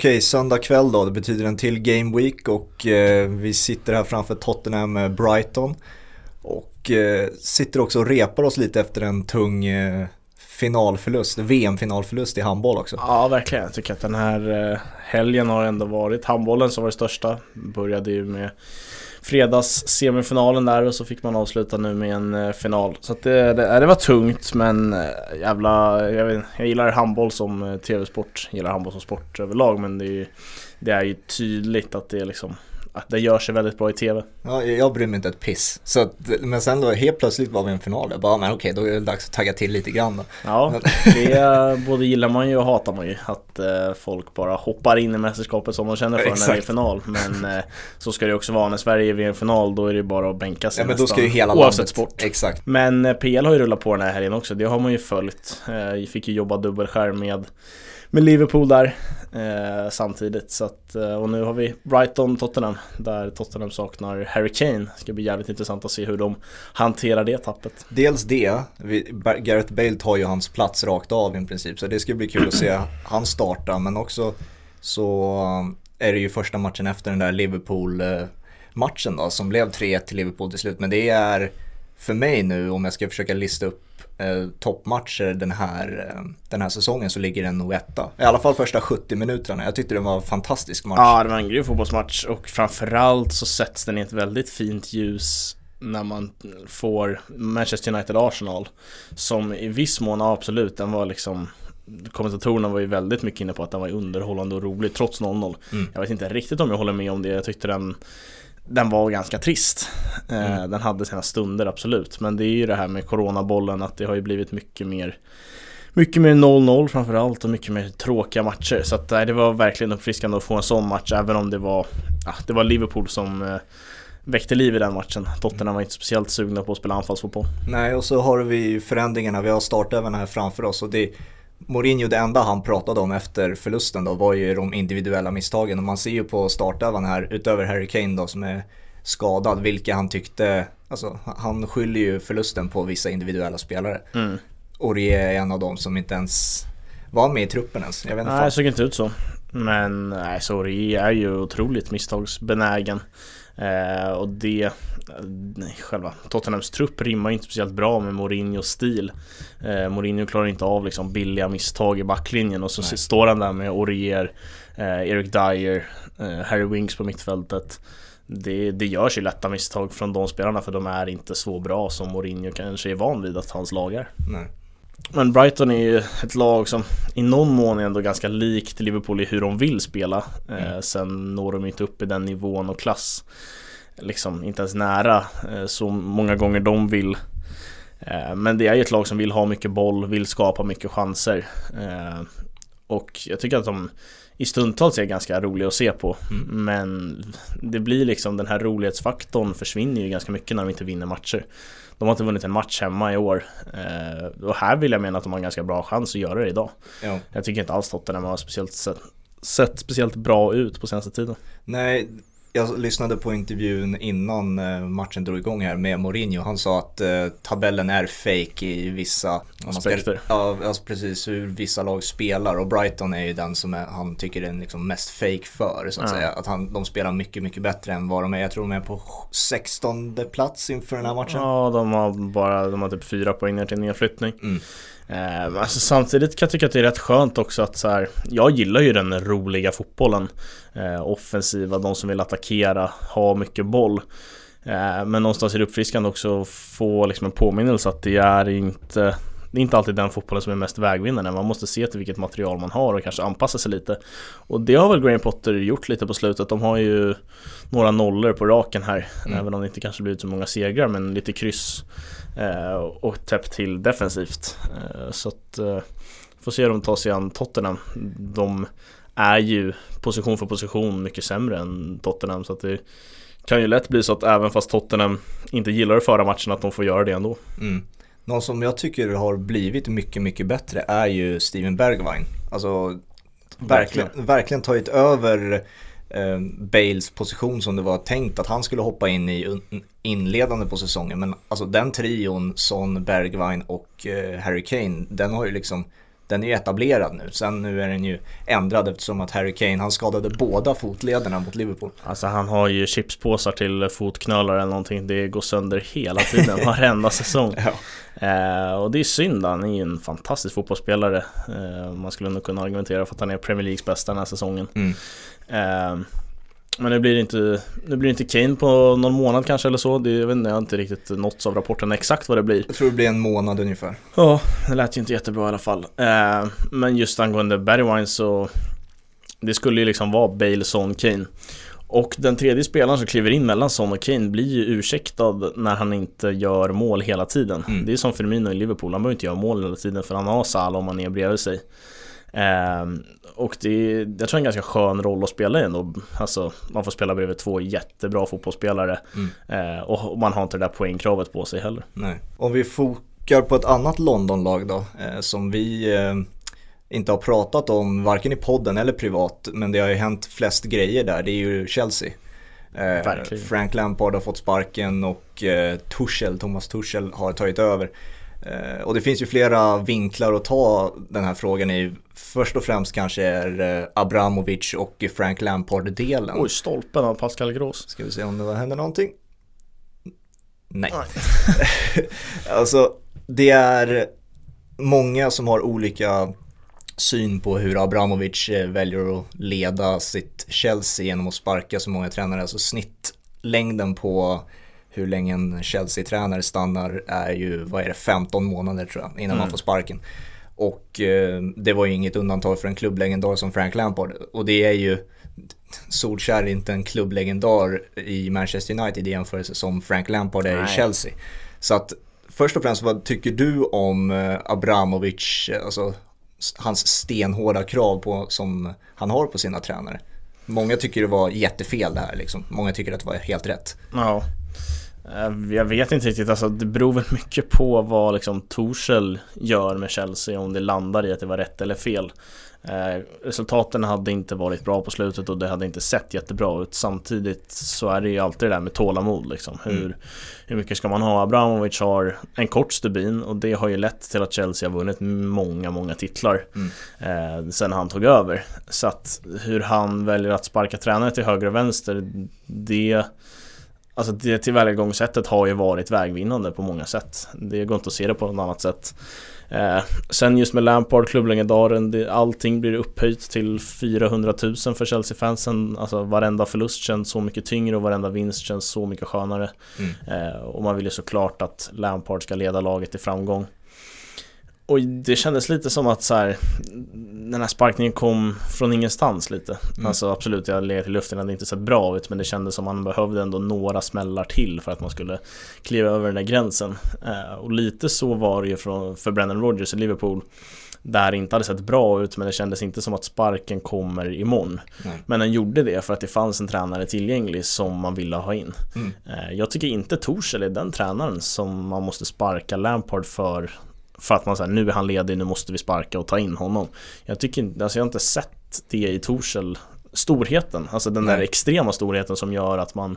Okej, söndag kväll då, det betyder en till Game Week och eh, vi sitter här framför Tottenham eh, Brighton. Och eh, sitter också och repar oss lite efter en tung eh, finalförlust, VM-finalförlust i handboll också. Ja, verkligen. Jag tycker att den här eh, helgen har ändå varit handbollen som var det största. Började ju med fredags semifinalen där och så fick man avsluta nu med en eh, final. Så att eh, det, det, det var tungt men jävla, jag, vet, jag gillar handboll som tv-sport, gillar handboll som sport överlag men det är ju, det är ju tydligt att det är liksom att det gör sig väldigt bra i tv. Ja, jag bryr mig inte ett piss. Så att, men sen då helt plötsligt var vi i en final. Jag bara, men okej, då är det dags att tagga till lite grann då. Ja, det både gillar man ju och hatar man ju. Att eh, folk bara hoppar in i mästerskapet som de känner för Exakt. när det är final. Men eh, så ska det också vara när Sverige är i en final. Då är det bara att bänka sig ja, men då ska ju hela oavsett landet. sport. Exakt. Men eh, PL har ju rullat på den här helgen också. Det har man ju följt. Eh, fick ju jobba dubbelskärm med med Liverpool där eh, samtidigt. Så att, eh, och nu har vi Brighton-Tottenham där Tottenham saknar Harry Kane. Det ska bli jävligt intressant att se hur de hanterar det tappet. Dels det, Gareth Bale tar ju hans plats rakt av i princip så det ska bli kul att se han starta men också så eh, är det ju första matchen efter den där Liverpool-matchen då som blev 3-1 till Liverpool till slut men det är för mig nu om jag ska försöka lista upp eh, toppmatcher den här, eh, den här säsongen så ligger den nog etta. I alla fall första 70 minuterna. Jag tyckte det var en fantastisk match. Ja, det var en grym fotbollsmatch och framförallt så sätts den i ett väldigt fint ljus när man får Manchester United-Arsenal som i viss mån, absolut, den var liksom Kommentatorerna var ju väldigt mycket inne på att den var underhållande och rolig trots 0-0 mm. Jag vet inte riktigt om jag håller med om det, jag tyckte den den var ganska trist. Eh, mm. Den hade sina stunder absolut. Men det är ju det här med coronabollen att det har ju blivit mycket mer mycket mer 0-0 framförallt och mycket mer tråkiga matcher. Så att, det var verkligen uppfriskande att få en sån match även om det var, ja, det var Liverpool som eh, väckte liv i den matchen. Tottenham var inte speciellt sugna på att spela anfallsfotboll. Nej, och så har vi förändringarna. Vi har startelvan här framför oss och det Mourinho, det enda han pratade om efter förlusten då var ju de individuella misstagen och man ser ju på startelvan här, utöver Harry Kane då som är skadad, vilka han tyckte, alltså han skyller ju förlusten på vissa individuella spelare. Mm. Orie är en av dem som inte ens var med i truppen ens. Jag vet inte nej, det såg inte ut så. Men nej, så Orie är ju otroligt misstagsbenägen. Eh, och det, nej, själva Tottenhams trupp rimmar inte speciellt bra med Mourinhos stil. Eh, Mourinho klarar inte av liksom billiga misstag i backlinjen och så nej. står han där med Orier, eh, Eric Dyer, eh, Harry Winks på mittfältet. Det, det görs ju lätta misstag från de spelarna för de är inte så bra som Mourinho kanske är van vid att hans lag är. Nej. Men Brighton är ju ett lag som i någon mån är ändå ganska likt Liverpool i hur de vill spela. Mm. Eh, sen når de inte upp i den nivån och klass. Liksom inte ens nära eh, så många gånger de vill. Eh, men det är ju ett lag som vill ha mycket boll, vill skapa mycket chanser. Och jag tycker att de i stundtals är ganska roliga att se på. Mm. Men det blir liksom den här rolighetsfaktorn försvinner ju ganska mycket när de inte vinner matcher. De har inte vunnit en match hemma i år. Eh, och här vill jag mena att de har en ganska bra chans att göra det idag. Ja. Jag tycker inte alls Tottenham har speciellt sett, sett speciellt bra ut på senaste tiden. Nej, jag lyssnade på intervjun innan eh, matchen drog igång här med Mourinho. Han sa att eh, tabellen är fake i vissa aspekter. Ja, alltså precis hur vissa lag spelar och Brighton är ju den som är, han tycker är liksom mest fake för så att ja. säga. Att han, de spelar mycket, mycket bättre än vad de är. Jag tror de är på 16 plats inför den här matchen. Ja, de har bara, de har typ fyra poäng ner till nedflyttning. Mm. Eh, alltså samtidigt kan jag tycka att det är rätt skönt också att så här, jag gillar ju den roliga fotbollen. Eh, offensiva, de som vill attackera, ha mycket boll. Eh, men någonstans är det uppfriskande också att få liksom en påminnelse att det är inte det är inte alltid den fotbollen som är mest vägvinnande. Man måste se till vilket material man har och kanske anpassa sig lite. Och det har väl Graham Potter gjort lite på slutet. De har ju några nollor på raken här. Mm. Även om det inte kanske blivit så många segrar, men lite kryss. Eh, och täppt till defensivt. Eh, så att eh, får se hur de tar sig an Tottenham. De är ju position för position mycket sämre än Tottenham så att det kan ju lätt bli så att även fast Tottenham inte gillar att föra matchen att de får göra det ändå. Mm. Någon som jag tycker har blivit mycket, mycket bättre är ju Steven Bergwijn. Alltså verkligen, verkligen tagit över eh, Bales position som det var tänkt att han skulle hoppa in i inledande på säsongen. Men alltså den trion, Son, Bergwijn och eh, Harry Kane, den har ju liksom den är ju etablerad nu. Sen nu är den ju ändrad eftersom att Harry Kane, han skadade båda fotlederna mot Liverpool. Alltså han har ju chipspåsar till fotknölar eller någonting. Det går sönder hela tiden, varenda säsong. Ja. Eh, och det är synd, han är ju en fantastisk fotbollsspelare. Eh, man skulle nog kunna argumentera för att han är Premier Leagues bästa den här säsongen. Mm. Eh, men nu blir det inte, nu blir inte Kane på någon månad kanske eller så. Det, jag, vet inte, jag har inte riktigt nåtts av rapporten exakt vad det blir. Jag tror det blir en månad ungefär. Ja, det lät ju inte jättebra i alla fall. Eh, men just angående Bergwijn så Det skulle ju liksom vara Bale, Son, Kane. Och den tredje spelaren som kliver in mellan Son och Kane blir ju ursäktad när han inte gör mål hela tiden. Mm. Det är som Firmino i Liverpool, han behöver inte göra mål hela tiden för han har Salah och Mané bredvid sig. Ehm, och det är, jag tror en ganska skön roll att spela i ändå. Alltså, man får spela bredvid två jättebra fotbollsspelare. Mm. Ehm, och man har inte det där poängkravet på sig heller. Nej. Om vi fokar på ett annat Londonlag då, eh, som vi eh, inte har pratat om varken i podden eller privat, men det har ju hänt flest grejer där, det är ju Chelsea. Eh, Verkligen. Frank Lampard har fått sparken och eh, Tuchel, Thomas Tuchel har tagit över. Eh, och det finns ju flera vinklar att ta den här frågan i. Först och främst kanske är eh, Abramovic och Frank Lampard-delen. Oj, stolpen av Pascal Gross. Ska vi se om det händer någonting? Nej. alltså, det är många som har olika syn på hur Abramovic eh, väljer att leda sitt Chelsea genom att sparka så många tränare. Alltså snittlängden på hur länge en Chelsea-tränare stannar är ju, vad är det, 15 månader tror jag, innan man Mm. får sparken. Och eh, det var ju inget undantag för en klubblegendar som Frank Lampard. Och det är ju, Solskjaer är inte en klubblegendar i Manchester United i jämförelse som Frank Lampard är i Nej. Chelsea. Så att först och främst, vad tycker du om eh, Abramovic, alltså hans stenhårda krav på, som han har på sina tränare? Många tycker det var jättefel det här liksom. Många tycker att det var helt rätt. Ja. Eh, Jag vet inte riktigt, alltså det beror väl mycket på vad liksom Torshäll gör med Chelsea om det landar i att det var rätt eller fel. Eh, resultaten hade inte varit bra på slutet och det hade inte sett jättebra ut. Samtidigt så är det ju alltid det där med tålamod liksom. Hur, Mm. hur mycket ska man ha? Abramovic har en kort stubin och det har ju lett till att Chelsea har vunnit många, många titlar Mm. eh, sen han tog över. Så att hur han väljer att sparka tränare till höger och vänster, det Alltså det tillvägagångssättet har ju varit vägvinnande på många sätt. Det går inte att se det på något annat sätt. Eh, sen just med Lampard, klubblegendaren, det, allting blir upphöjt till 400 000 för Chelsea-fansen. Alltså varenda förlust känns så mycket tyngre och varenda vinst känns så mycket skönare. Mm. Eh, och man vill ju såklart att Lampard ska leda laget till framgång. Och det kändes lite som att så här, den här sparkningen kom från ingenstans lite. Mm. Alltså absolut, jag legat i luften, det hade inte sett bra ut men det kändes som att man behövde ändå några smällar till för att man skulle kliva över den där gränsen. Eh, och lite så var det ju från, för Brennan Rodgers i Liverpool. Där det inte hade sett bra ut men det kändes inte som att sparken kommer imorgon. Nej. Men den gjorde det för att det fanns en tränare tillgänglig som man ville ha in. Mm. Eh, Jag tycker inte Torshäll är den tränaren som man måste sparka Lampard för för att man säger nu är han ledig, nu måste vi sparka och ta in honom. Jag tycker alltså jag har inte sett det i Torshäll Storheten, alltså den där Nej. extrema storheten som gör att man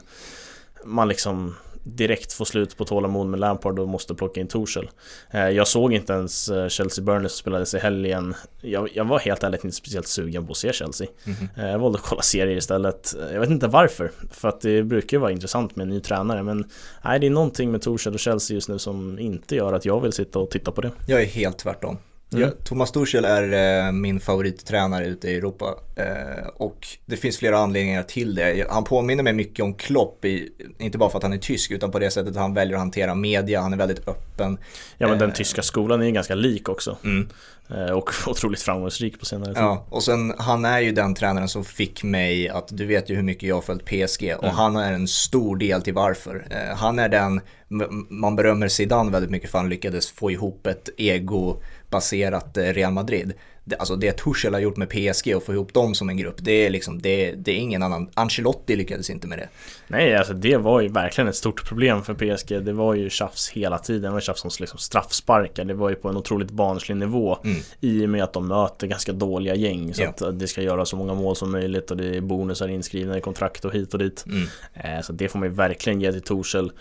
Man liksom direkt får slut på tålamod med Lampard och måste plocka in Torshäll. Eh, Jag såg inte ens eh, Chelsea Burnley som spelades i helgen. Jag, jag var helt ärligt inte speciellt sugen på att se Chelsea. Mhm. Eh, Jag valde att kolla serier istället. Jag vet inte varför, för att det brukar ju vara intressant med en ny tränare men Nej, det är någonting med Torshäll och Chelsea just nu som inte gör att jag vill sitta och titta på det. Jag är helt tvärtom. Mm. Jag, Thomas Tuchel är eh, min favorittränare ute i Europa eh, och det finns flera anledningar till det. Han påminner mig mycket om Klopp, i, inte bara för att han är tysk utan på det sättet han väljer att hantera media, han är väldigt öppen. Ja men den Eh. tyska skolan är ju ganska lik också. Mm. Eh, Och otroligt framgångsrik på senare tid. Ja, och sen han är ju den tränaren som fick mig att, du vet ju hur mycket jag har följt PSG och Mm. han är en stor del till varför. Eh, han är den, man berömmer Zidane väldigt mycket för han lyckades få ihop ett ego-baserat eh, Real Madrid. Det, alltså det Tuchel har gjort med PSG och få ihop dem som en grupp, det är liksom, det, det är ingen annan. Ancelotti lyckades inte med det. Nej, alltså det var ju verkligen ett stort problem för PSG. Det var ju tjafs hela tiden. Det var tjafs som liksom straffsparkar. Det var ju på en otroligt barnslig nivå. Mm. I och med att de möter ganska dåliga gäng. Så Ja. att eh, det ska göra så många mål som möjligt och det är bonusar inskrivna i kontrakt och hit och dit. Mm. Eh, Så det får man ju verkligen ge till Torshäll.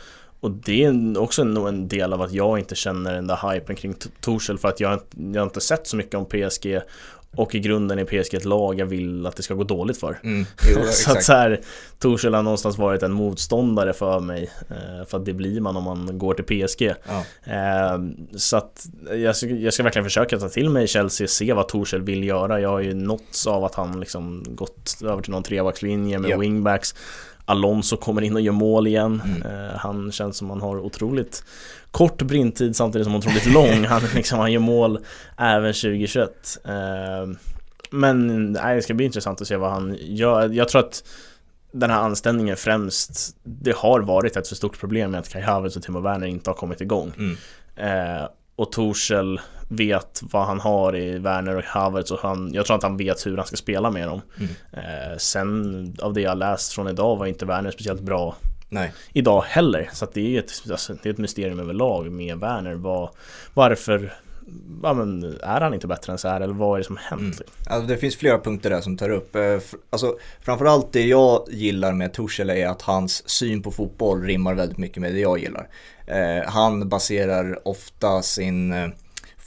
Och det är också nog en del av att jag inte känner den där hypen kring Torshäll för att jag, jag har inte sett så mycket om PSG och i grunden är PSG ett lag jag vill att det ska gå dåligt för. Mm, jo, så att så här, Torshäll har någonstans varit en motståndare för mig. Eh, för att det blir man om man går till PSG. Ja. Eh, så att jag ska, jag ska verkligen försöka ta till mig Chelsea, se vad Torshäll vill göra. Jag har ju nåtts av att han liksom gått över till någon trebackslinje med yep. wingbacks. Alonso kommer in och gör mål igen. Mm. Eh, han känns som han har otroligt kort brintid samtidigt som otroligt lång. Han, liksom, han gör mål även 2021. Eh, men nej, det ska bli intressant att se vad han gör. Jag tror att den här anställningen främst, det har varit ett för stort problem med att Kai Havertz och Timo Werner inte har kommit igång. Mm. Eh, och Torshäll vet vad han har i Werner och Havertz och han, jag tror att han vet hur han ska spela med dem. Mm. Eh, sen av det jag läst från idag var inte Werner speciellt bra Nej. idag heller. Så det, är ett, alltså, det är ett mysterium överlag med Werner. Var, varför ja, men är han inte bättre än så här eller vad är det som hänt? Mm. Alltså, det finns flera punkter där som tar upp. Eh, alltså, framförallt det jag gillar med Torshäll är att hans syn på fotboll rimmar väldigt mycket med det jag gillar. Eh, han baserar ofta sin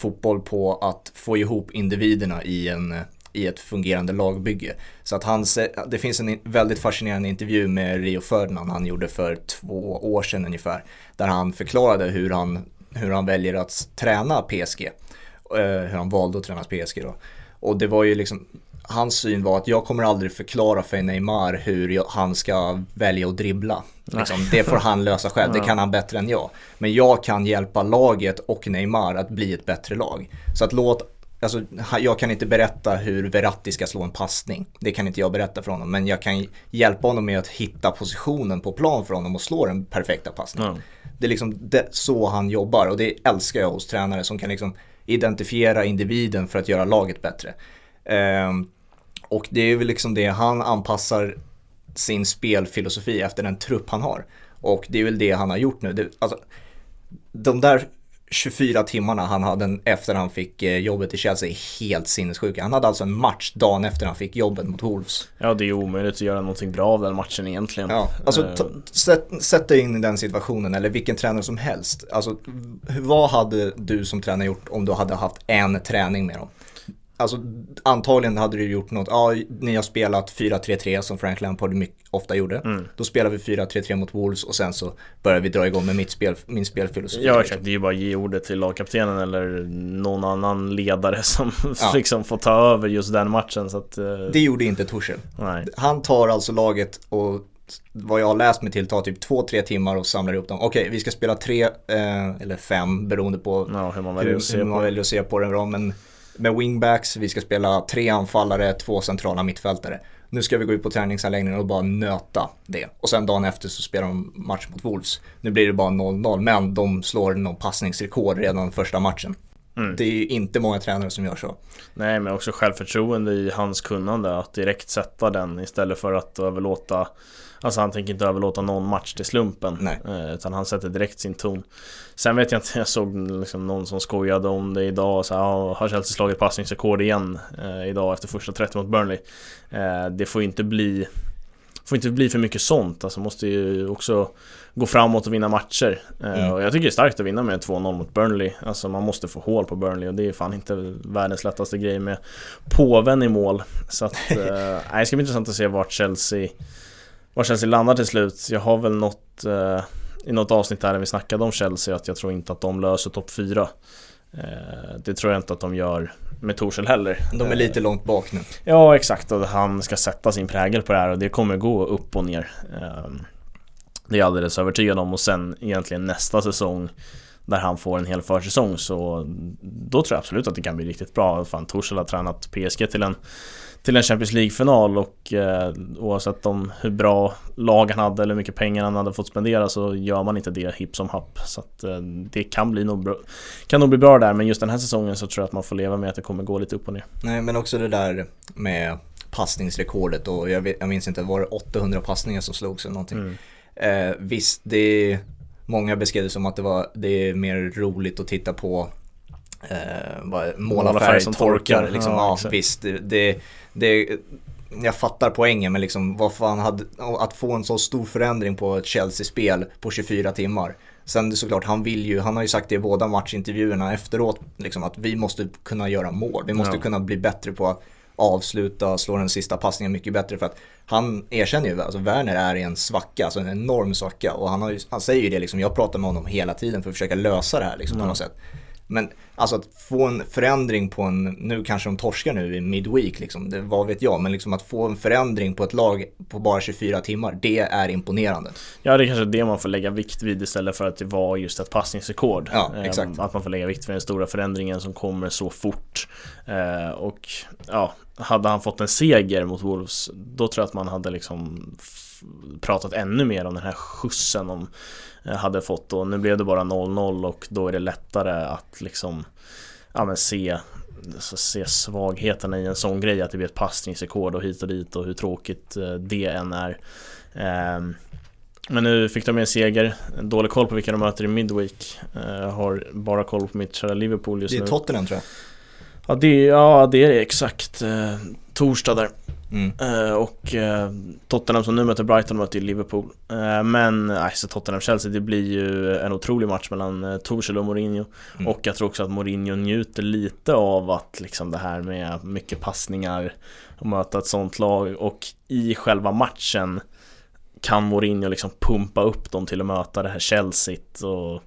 fotboll på att få ihop individerna i, en, i ett fungerande lagbygge. Så att han, det finns en väldigt fascinerande intervju med Rio Ferdinand han gjorde för två år sedan ungefär. Där han förklarade hur han, hur han väljer att träna PSG. Eh, hur han valde att träna PSG då. Och det var ju liksom, hans syn var att jag kommer aldrig förklara för Neymar hur han ska välja att dribbla. Liksom, det får han lösa själv, det kan han bättre än jag. Men jag kan hjälpa laget och Neymar att bli ett bättre lag. Så att låt Alltså, jag kan inte berätta hur Verratti ska slå en passning. Det kan inte jag berätta för honom. Men jag kan hjälpa honom med att hitta positionen på plan för honom och slå den perfekta passningen. Mm. Det är liksom det, så han jobbar och det älskar jag hos tränare som kan liksom identifiera individen för att göra laget bättre. Um, och det är väl liksom det, han anpassar sin spelfilosofi efter den trupp han har. Och det är väl det han har gjort nu. Det, alltså, de där 24 timmarna han hade efter han fick eh, jobbet i Chelsea är helt sinnessjuka. Han hade alltså en match dagen efter han fick jobbet mot Wolves. Ja, det är omöjligt att göra någonting bra av den matchen egentligen. Ja, alltså uh... sätt, sätt dig in i den situationen, eller vilken tränare som helst. Alltså, vad hade du som tränare gjort om du hade haft en träning med dem? Alltså antagligen hade du gjort något, ja ni har spelat 4-3-3 som Frank Lampard mycket, ofta gjorde. Mm. Då spelar vi 4-3-3 mot Wolves och sen så börjar vi dra igång med mitt spel, min spelfilosofi. Ja exakt, det är ju bara att ge ordet till lagkaptenen eller någon annan ledare som ja. liksom får ta över just den matchen. Så att, uh... Det gjorde inte Torshäll. Han tar alltså laget och vad jag har läst mig till tar typ två, tre timmar och samlar ihop dem. Okej, okay, vi ska spela tre eh, eller fem beroende på ja, hur man väljer, hur, att, se hur man väljer att se på det. Men med wingbacks, vi ska spela tre anfallare, två centrala mittfältare. Nu ska vi gå ut på träningsanläggningen och bara nöta det. Och sen dagen efter så spelar de match mot Wolves. Nu blir det bara 0-0, men de slår någon passningsrekord redan första matchen. Mm. Det är ju inte många tränare som gör så. Nej, men också självförtroende i hans kunnande att direkt sätta den istället för att överlåta Alltså han tänker inte överlåta någon match till slumpen Nej. Eh, utan han sätter direkt sin ton Sen vet jag inte, jag såg liksom någon som skojade om det idag så här, Har Chelsea slagit passningsrekord igen eh, idag efter första 30 mot Burnley eh, Det får inte bli Får inte bli för mycket sånt, alltså måste ju också gå framåt och vinna matcher. Mm. Och jag tycker det är starkt att vinna med 2-0 mot Burnley. Alltså man måste få hål på Burnley och det är fan inte världens lättaste grej med påven i mål. Så att, äh, det ska bli intressant att se vart Chelsea var Chelsea landar till slut. Jag har väl något eh, i något avsnitt här när vi snackade om Chelsea att jag tror inte att de löser topp 4. Eh, det tror jag inte att de gör med Torshäll heller. De är lite långt bak nu. Ja exakt och han ska sätta sin prägel på det här och det kommer gå upp och ner. Eh, det är jag alldeles övertygad om och sen egentligen nästa säsong där han får en hel försäsong så då tror jag absolut att det kan bli riktigt bra. Fan Torshäll har tränat PSG till en till en Champions League-final och eh, oavsett om hur bra lag han hade eller hur mycket pengar han hade fått spendera så gör man inte det hipp som happ. Så att eh, det kan, bli nog bra, kan nog bli bra där men just den här säsongen så tror jag att man får leva med att det kommer gå lite upp och ner. Nej men också det där med passningsrekordet och jag, vet, jag minns inte, var det 800 passningar som slogs eller någonting? Mm. Eh, visst, det är, många beskrev det som att det, var, det är mer roligt att titta på eh, målarfärg som torkar. Liksom, ja, ja, visst, det, det, jag fattar poängen men liksom vad fan hade, att få en så stor förändring på ett Chelsea-spel på 24 timmar. Sen såklart, han vill ju, han har ju sagt det i båda matchintervjuerna efteråt, liksom att vi måste kunna göra mål. Vi måste ja. kunna bli bättre på att avsluta, slå den sista passningen mycket bättre för att han erkänner ju, alltså Werner är i en svacka, alltså en enorm svacka och han, har ju, han säger ju det liksom, jag pratar med honom hela tiden för att försöka lösa det här liksom, mm. på något sätt. Men alltså att få en förändring på en, nu kanske de torskar nu i midweek liksom, det, vad vet jag, men liksom att få en förändring på ett lag på bara 24 timmar, det är imponerande. Ja, det är kanske det man får lägga vikt vid istället för att det var just ett passningsrekord. Ja, ehm, exakt. Att man får lägga vikt vid den stora förändringen som kommer så fort. Ehm, och ja, hade han fått en seger mot Wolves, då tror jag att man hade liksom pratat ännu mer om den här skjutsen de eh, hade fått och nu blev det bara 0-0 och då är det lättare att liksom ja, men se, se svagheterna i en sån grej att det blir ett passningsrekord och hit och dit och hur tråkigt eh, det än är. Ehm, men nu fick de en seger, dålig koll på vilka de möter i Midweek. Jag eh, har bara koll på mitt kära Liverpool just nu. Det är nu. Tottenham tror jag. Ja det, ja, det är det exakt. Torsdag där. Mm. Uh, och uh, Tottenham som nu möter Brighton möter ju Liverpool. Uh, men uh, så Tottenham-Chelsea, det blir ju en otrolig match mellan uh, Tuchel och Mourinho. Mm. Och jag tror också att Mourinho njuter lite av att liksom det här med mycket passningar och möta ett sånt lag. Och i själva matchen kan Mourinho liksom pumpa upp dem till att möta det här Chelsea. Och,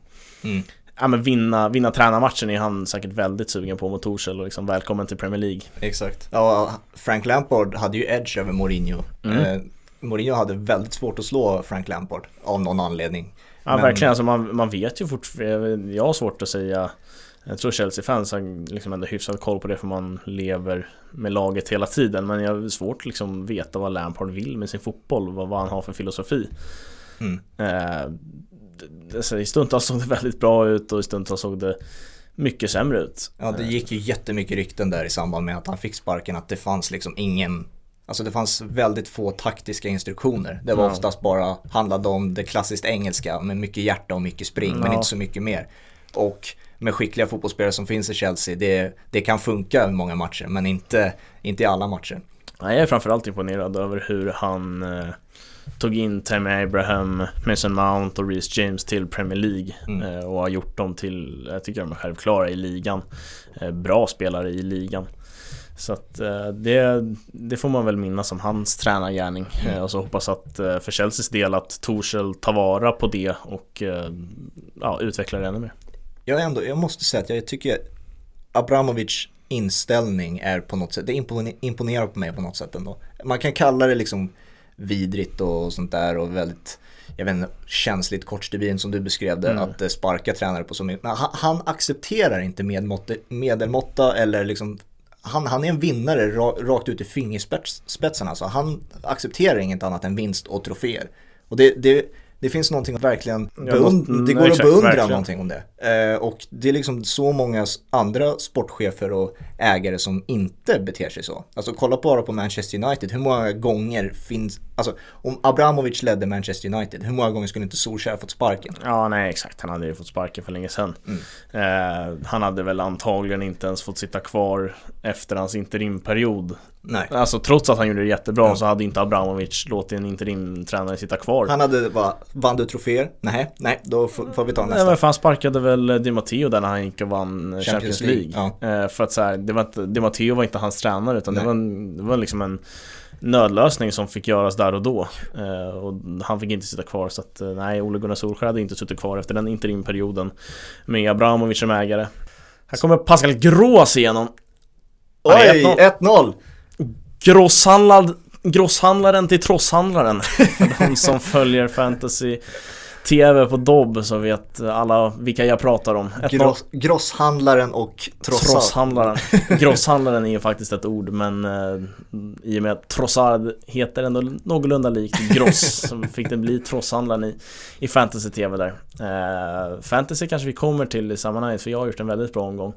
mm ja, men vinna, vinna tränarmatchen är han säkert väldigt sugen på mot Torshäll och liksom välkommen till Premier League. Exakt. Ja, Frank Lampard hade ju edge över Mourinho. Mm. Eh, Mourinho hade väldigt svårt att slå Frank Lampard av någon anledning. Ja, men... verkligen. Alltså man, man vet ju fortfarande, jag har svårt att säga jag tror Chelsea-fans har liksom ändå hyfsat koll på det för man lever med laget hela tiden. Men jag har svårt att liksom veta vad Lampard vill med sin fotboll, vad, vad han har för filosofi. Mm. Eh, alltså, i stundtals såg det väldigt bra ut och i stundtals såg det mycket sämre ut. Ja, det gick ju jättemycket rykten där i samband med att han fick sparken att det fanns liksom ingen Alltså det fanns väldigt få taktiska instruktioner. Det var ja. oftast bara handlade om det klassiskt engelska med mycket hjärta och mycket spring ja. men inte så mycket mer. Och med skickliga fotbollsspelare som finns i Chelsea, det, det kan funka i många matcher men inte, inte i alla matcher. jag är framförallt imponerad över hur han eh, tog in Tammy Abraham, Mason Mount och Reece James till Premier League mm. Eh, och har gjort dem till, jag tycker de är självklara i ligan. Eh, bra spelare i ligan. Så att eh, det, det får man väl minnas som hans tränargärning mm. och så hoppas att för Chelseas del att Torshäll tar vara på det och ja, utvecklar det ännu mer. Jag, ändå, jag måste säga att jag tycker Abramovic inställning är på något sätt, det imponerar på mig på något sätt ändå. Man kan kalla det liksom vidrigt och sånt där och väldigt jag vet inte, känsligt kort stubin som du beskrev det, mm. att eh, sparka tränare på så mycket. Han, han accepterar inte medmåtta, medelmåtta eller liksom han, han är en vinnare rakt ut i fingerspetsarna. Alltså han accepterar inget annat än vinst och troféer. Och det, det, det finns någonting att verkligen beund- mm, det går exakt, att beundra verkligen. någonting om det. Eh, och det är liksom så många andra sportchefer och ägare som inte beter sig så. Alltså kolla bara på Manchester United, hur många gånger finns, alltså om Abramovic ledde Manchester United, hur många gånger skulle inte Solskjaer fått sparken? Ja, nej exakt, han hade ju fått sparken för länge sedan. Mm. Eh, han hade väl antagligen inte ens fått sitta kvar efter hans interimperiod Nej. Alltså trots att han gjorde det jättebra ja. så hade inte Abramovic låtit en interimtränare sitta kvar. Han hade bara, vann du troféer? Nej, nej, då får, vi ta nästa. Nej men för han sparkade väl Di Matteo där när han gick och vann Champions, League. League. Ja. Eh, för att så här, det var inte, Di Matteo var inte hans tränare utan det var, en, det var liksom en nödlösning som fick göras där och då. Eh, och han fick inte sitta kvar så att eh, nej, Ole Gunnar Solskjaer hade inte suttit kvar efter den interimperioden med Abramovic som ägare. Här kommer Pascal Grås igenom. Oj, 1-0! Grosshandlad, grosshandlaren till trosshandlaren. För de som följer fantasy TV på Dobb så vet alla vilka jag pratar om. Gross, grosshandlaren och trossard. Trosshandlaren. Grosshandlaren är ju faktiskt ett ord men eh, i och med att trossard heter ändå någorlunda likt gross så fick det bli trosshandlaren i, i fantasy-TV där. Eh, fantasy kanske vi kommer till i sammanhanget för jag har gjort en väldigt bra omgång.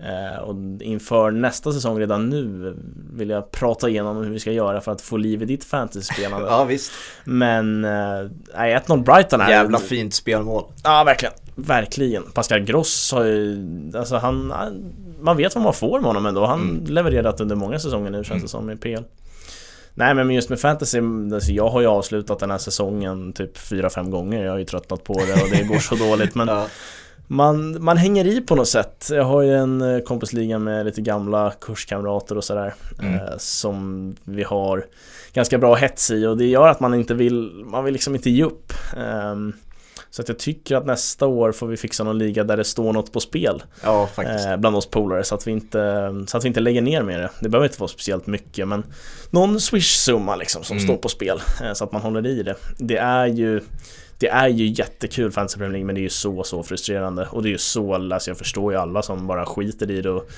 Eh, och inför nästa säsong redan nu vill jag prata igenom hur vi ska göra för att få liv i ditt fantasy-spelande. ja visst. Men, eh, nej, eh, 1-0 Brighton är... Jävla fint spelmål. Ja, verkligen. Verkligen. Pascal Gross har ju, alltså han, man vet vad man får med honom ändå. Han mm. levererat under många säsonger nu känns det mm. som i PL. Nej men just med fantasy, alltså jag har ju avslutat den här säsongen typ 4-5 gånger. Jag har ju tröttnat på det och det går så dåligt men ja. Man, man hänger i på något sätt. Jag har ju en eh, kompisliga med lite gamla kurskamrater och sådär mm. eh, Som vi har ganska bra hets i och det gör att man inte vill, man vill liksom inte ge upp. Um, så att jag tycker att nästa år får vi fixa någon liga där det står något på spel. Ja, faktiskt. Eh, bland oss polare så att, vi inte, så att vi inte lägger ner med det. Det behöver inte vara speciellt mycket men någon swish-summa liksom som mm. står på spel. Eh, så att man håller i det. Det är ju det är ju jättekul Fantasy Premier League men det är ju så så frustrerande och det är ju så, alltså jag förstår ju alla som bara skiter i det och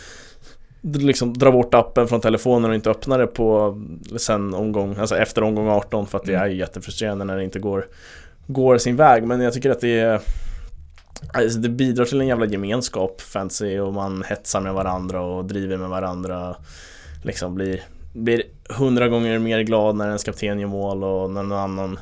liksom drar bort appen från telefonen och inte öppnar det på sen omgång, alltså efter omgång 18 för att det mm. är ju jättefrustrerande när det inte går går sin väg. Men jag tycker att det är Alltså det bidrar till en jävla gemenskap, fantasy, och man hetsar med varandra och driver med varandra. Liksom blir, blir hundra gånger mer glad när ens kapten gör mål och när någon annan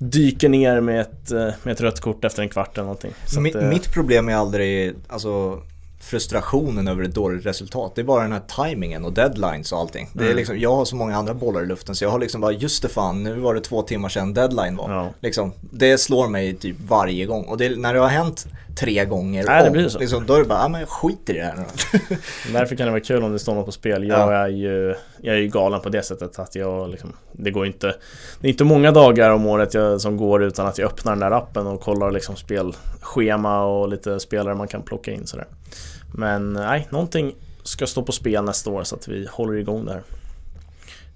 dyker ner med ett, med ett rött kort efter en kvart eller någonting. Mitt, att, mitt problem är aldrig, alltså frustrationen över ett dåligt resultat. Det är bara den här timingen och deadlines och allting. Det är mm. liksom, jag har så många andra bollar i luften så jag har liksom bara, just det fan, nu var det två timmar sedan deadline var. Ja. Liksom, det slår mig typ varje gång. Och det, när det har hänt tre gånger Nej, det blir så. Liksom, då är det bara, ja men jag skiter i det här nu Därför kan det vara kul om det står något på spel. Jag, ja. är, ju, jag är ju galen på det sättet att jag liksom, det går inte Det är inte många dagar om året jag, som går utan att jag öppnar den där appen och kollar liksom spelschema och lite spelare man kan plocka in sådär. Men nej, någonting ska stå på spel nästa år så att vi håller igång där.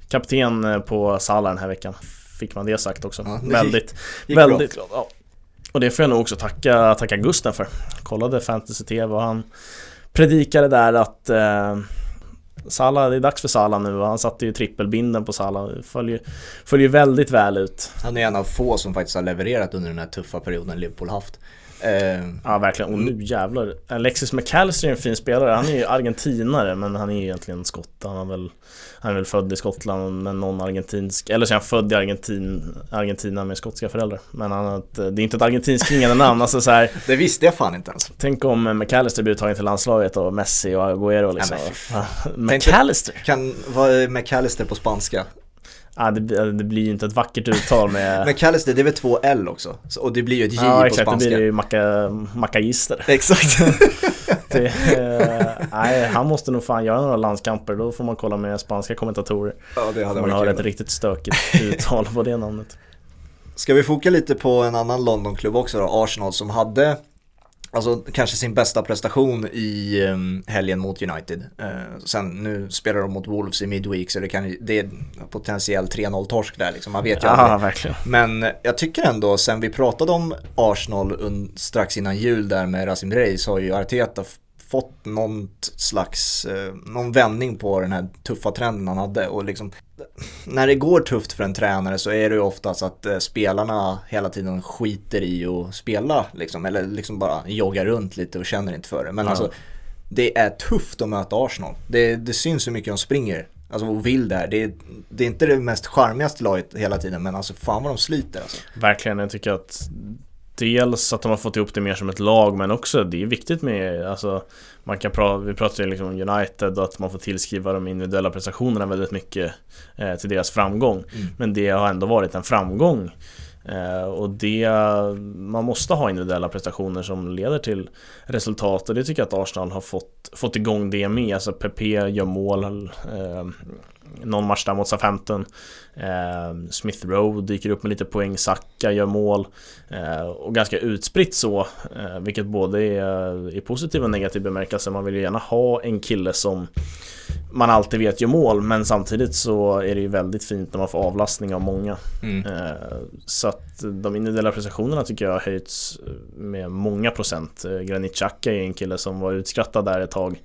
Kapten eh, på Salah den här veckan fick man det sagt också. Ja, det väldigt, gick, väldigt glad. Ja. Och det får jag nog också tacka, tacka Gusten för. Kollade Fantasy TV och han predikade där att eh, Sala, det är dags för Salah nu och han satte ju trippelbinden på Salah. Följer, följer väldigt väl ut. Han är en av få som faktiskt har levererat under den här tuffa perioden Liverpool haft. Eh, ja verkligen, och nu jävlar. Alexis McAllister är en fin spelare. Han är ju argentinare men han är egentligen skott. Han är väl, han är väl född i Skottland med någon argentinsk, eller så är han född i Argentin, Argentina med skotska föräldrar. Men han har ett, det är inte ett argentinskt klingande namn. Alltså så här, det visste jag fan inte ens. Tänk om McAllister blir uttagen till landslaget och Messi och Agüero liksom. Ja, McAllister? Kan, vad är McAllister på spanska? Ja, det, det, blir ju inte ett vackert uttal med... Men Callister, det är väl två L också? och det blir ju ett J ja, på exakt, spanska. Ja, det blir ju macka, mackagister. Exakt. det, eh, nej, han måste nog fan göra några landskamper. Då får man kolla med spanska kommentatorer. Ja, det hade man har ett riktigt stökigt uttal på det namnet. Ska vi foka lite på en annan Londonklubb också då, Arsenal som hade Alltså kanske sin bästa prestation i um, helgen mot United. Uh, sen nu spelar de mot Wolves i Midweek så det, kan, det är potentiell 3-0 torsk där liksom. Man vet ju aldrig. verkligen. Men jag tycker ändå sen vi pratade om Arsenal strax innan jul där med Rasim Reis har ju Arteta fått någon slags, eh, någon vändning på den här tuffa trenden han hade och liksom när det går tufft för en tränare så är det ju oftast att eh, spelarna hela tiden skiter i att spela liksom, eller liksom bara joggar runt lite och känner inte för det. Men ja. alltså det är tufft att möta Arsenal. Det, det syns hur mycket de springer. Alltså och vill där. Det det är inte det mest charmigaste laget hela tiden men alltså fan vad de sliter alltså. Verkligen, jag tycker att Dels att de har fått ihop det mer som ett lag men också det är viktigt med alltså, man kan pra, Vi pratar ju liksom om United och att man får tillskriva de individuella prestationerna väldigt mycket eh, till deras framgång mm. Men det har ändå varit en framgång eh, Och det Man måste ha individuella prestationer som leder till resultat och det tycker jag att Arsenal har fått Fått igång det med, alltså PP gör mål eh, någon match där mot Southampton. Eh, Smith Rowe dyker upp med lite poäng, Saka gör mål. Eh, och ganska utspritt så, eh, vilket både är i positiv och negativ bemärkelse. Man vill ju gärna ha en kille som man alltid vet gör mål men samtidigt så är det ju väldigt fint när man får avlastning av många. Mm. Eh, så att de individuella prestationerna tycker jag har höjts med många procent. Eh, Granit Xhaka är en kille som var utskrattad där ett tag.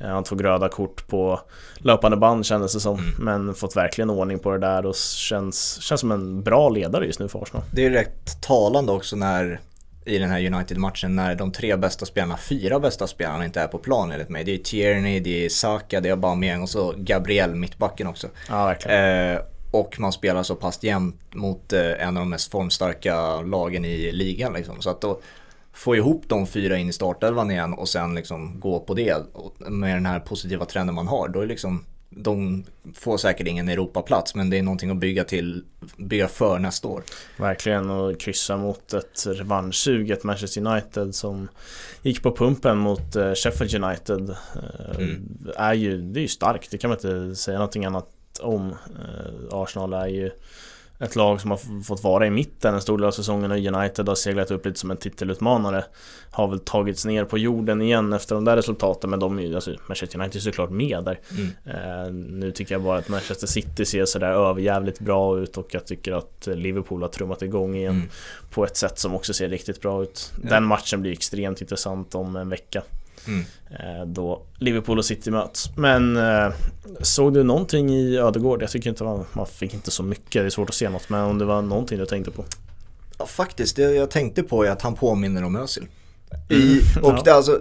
Eh, han tog röda kort på löpande band kändes det som. Mm. Men fått verkligen ordning på det där och känns, känns som en bra ledare just nu för Arsenal. Det är rätt talande också när i den här United-matchen när de tre bästa spelarna, fyra bästa spelarna inte är på plan enligt mig. Det är Tierney, det är Saka, det är Aubameyang och så Gabriel, mittbacken också. Ja, verkligen. Eh, och man spelar så pass jämnt mot eh, en av de mest formstarka lagen i ligan liksom. Så att då få ihop de fyra in i startelvan igen och sen liksom gå på det med den här positiva trenden man har. Då är liksom de får säkert ingen Europaplats men det är någonting att bygga till, bygga för nästa år. Verkligen och kryssa mot ett revanschsug, ett Manchester United som gick på pumpen mot eh, Sheffield United. Eh, mm. Är ju, det är ju starkt, det kan man inte säga någonting annat om. Eh, Arsenal är ju ett lag som har fått vara i mitten en stor del av säsongen och United har seglat upp lite som en titelutmanare Har väl tagits ner på jorden igen efter de där resultaten men de är ju, alltså Manchester United är såklart med där mm. eh, Nu tycker jag bara att Manchester City ser sådär överjävligt bra ut och jag tycker att Liverpool har trummat igång igen mm. På ett sätt som också ser riktigt bra ut ja. Den matchen blir extremt intressant om en vecka Mm. Eh, då Liverpool och City möts. Men eh, såg du någonting i Ödegård? Jag tycker inte man, man fick inte så mycket, det är svårt att se något. Men om det var någonting du tänkte på? Ja, faktiskt, det jag tänkte på är att han påminner om Özil. I, mm. och ja. det alltså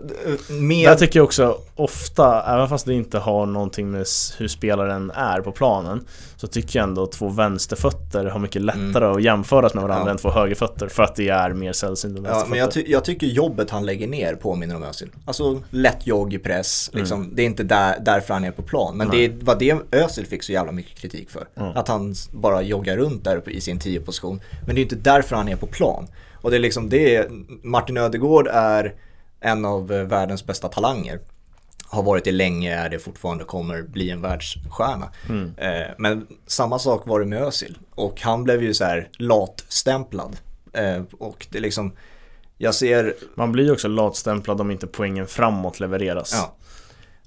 med... Där tycker jag också ofta, även fast det inte har någonting med hur spelaren är på planen Så tycker jag ändå att två vänsterfötter har mycket lättare mm. att jämföras med varandra ja. än två högerfötter För att det är mer sällsynt än Ja men jag, ty jag, tycker jobbet han lägger ner påminner om Özil Alltså lätt jogg i press, mm. liksom, mm. det är inte där, därför han är på plan Men Nej. det var det Özil fick så jävla mycket kritik för mm. Att han bara joggar runt där i sin 10 position Men det är inte därför han är på plan och det är liksom det, Martin Ödegård är en av eh, världens bästa talanger. Har varit det länge, är det fortfarande, kommer bli en världsstjärna. Mm. Eh, men samma sak var det med Özil. Och han blev ju så här latstämplad. Eh, och det är liksom, jag ser... Man blir ju också latstämplad om inte poängen framåt levereras. Ja.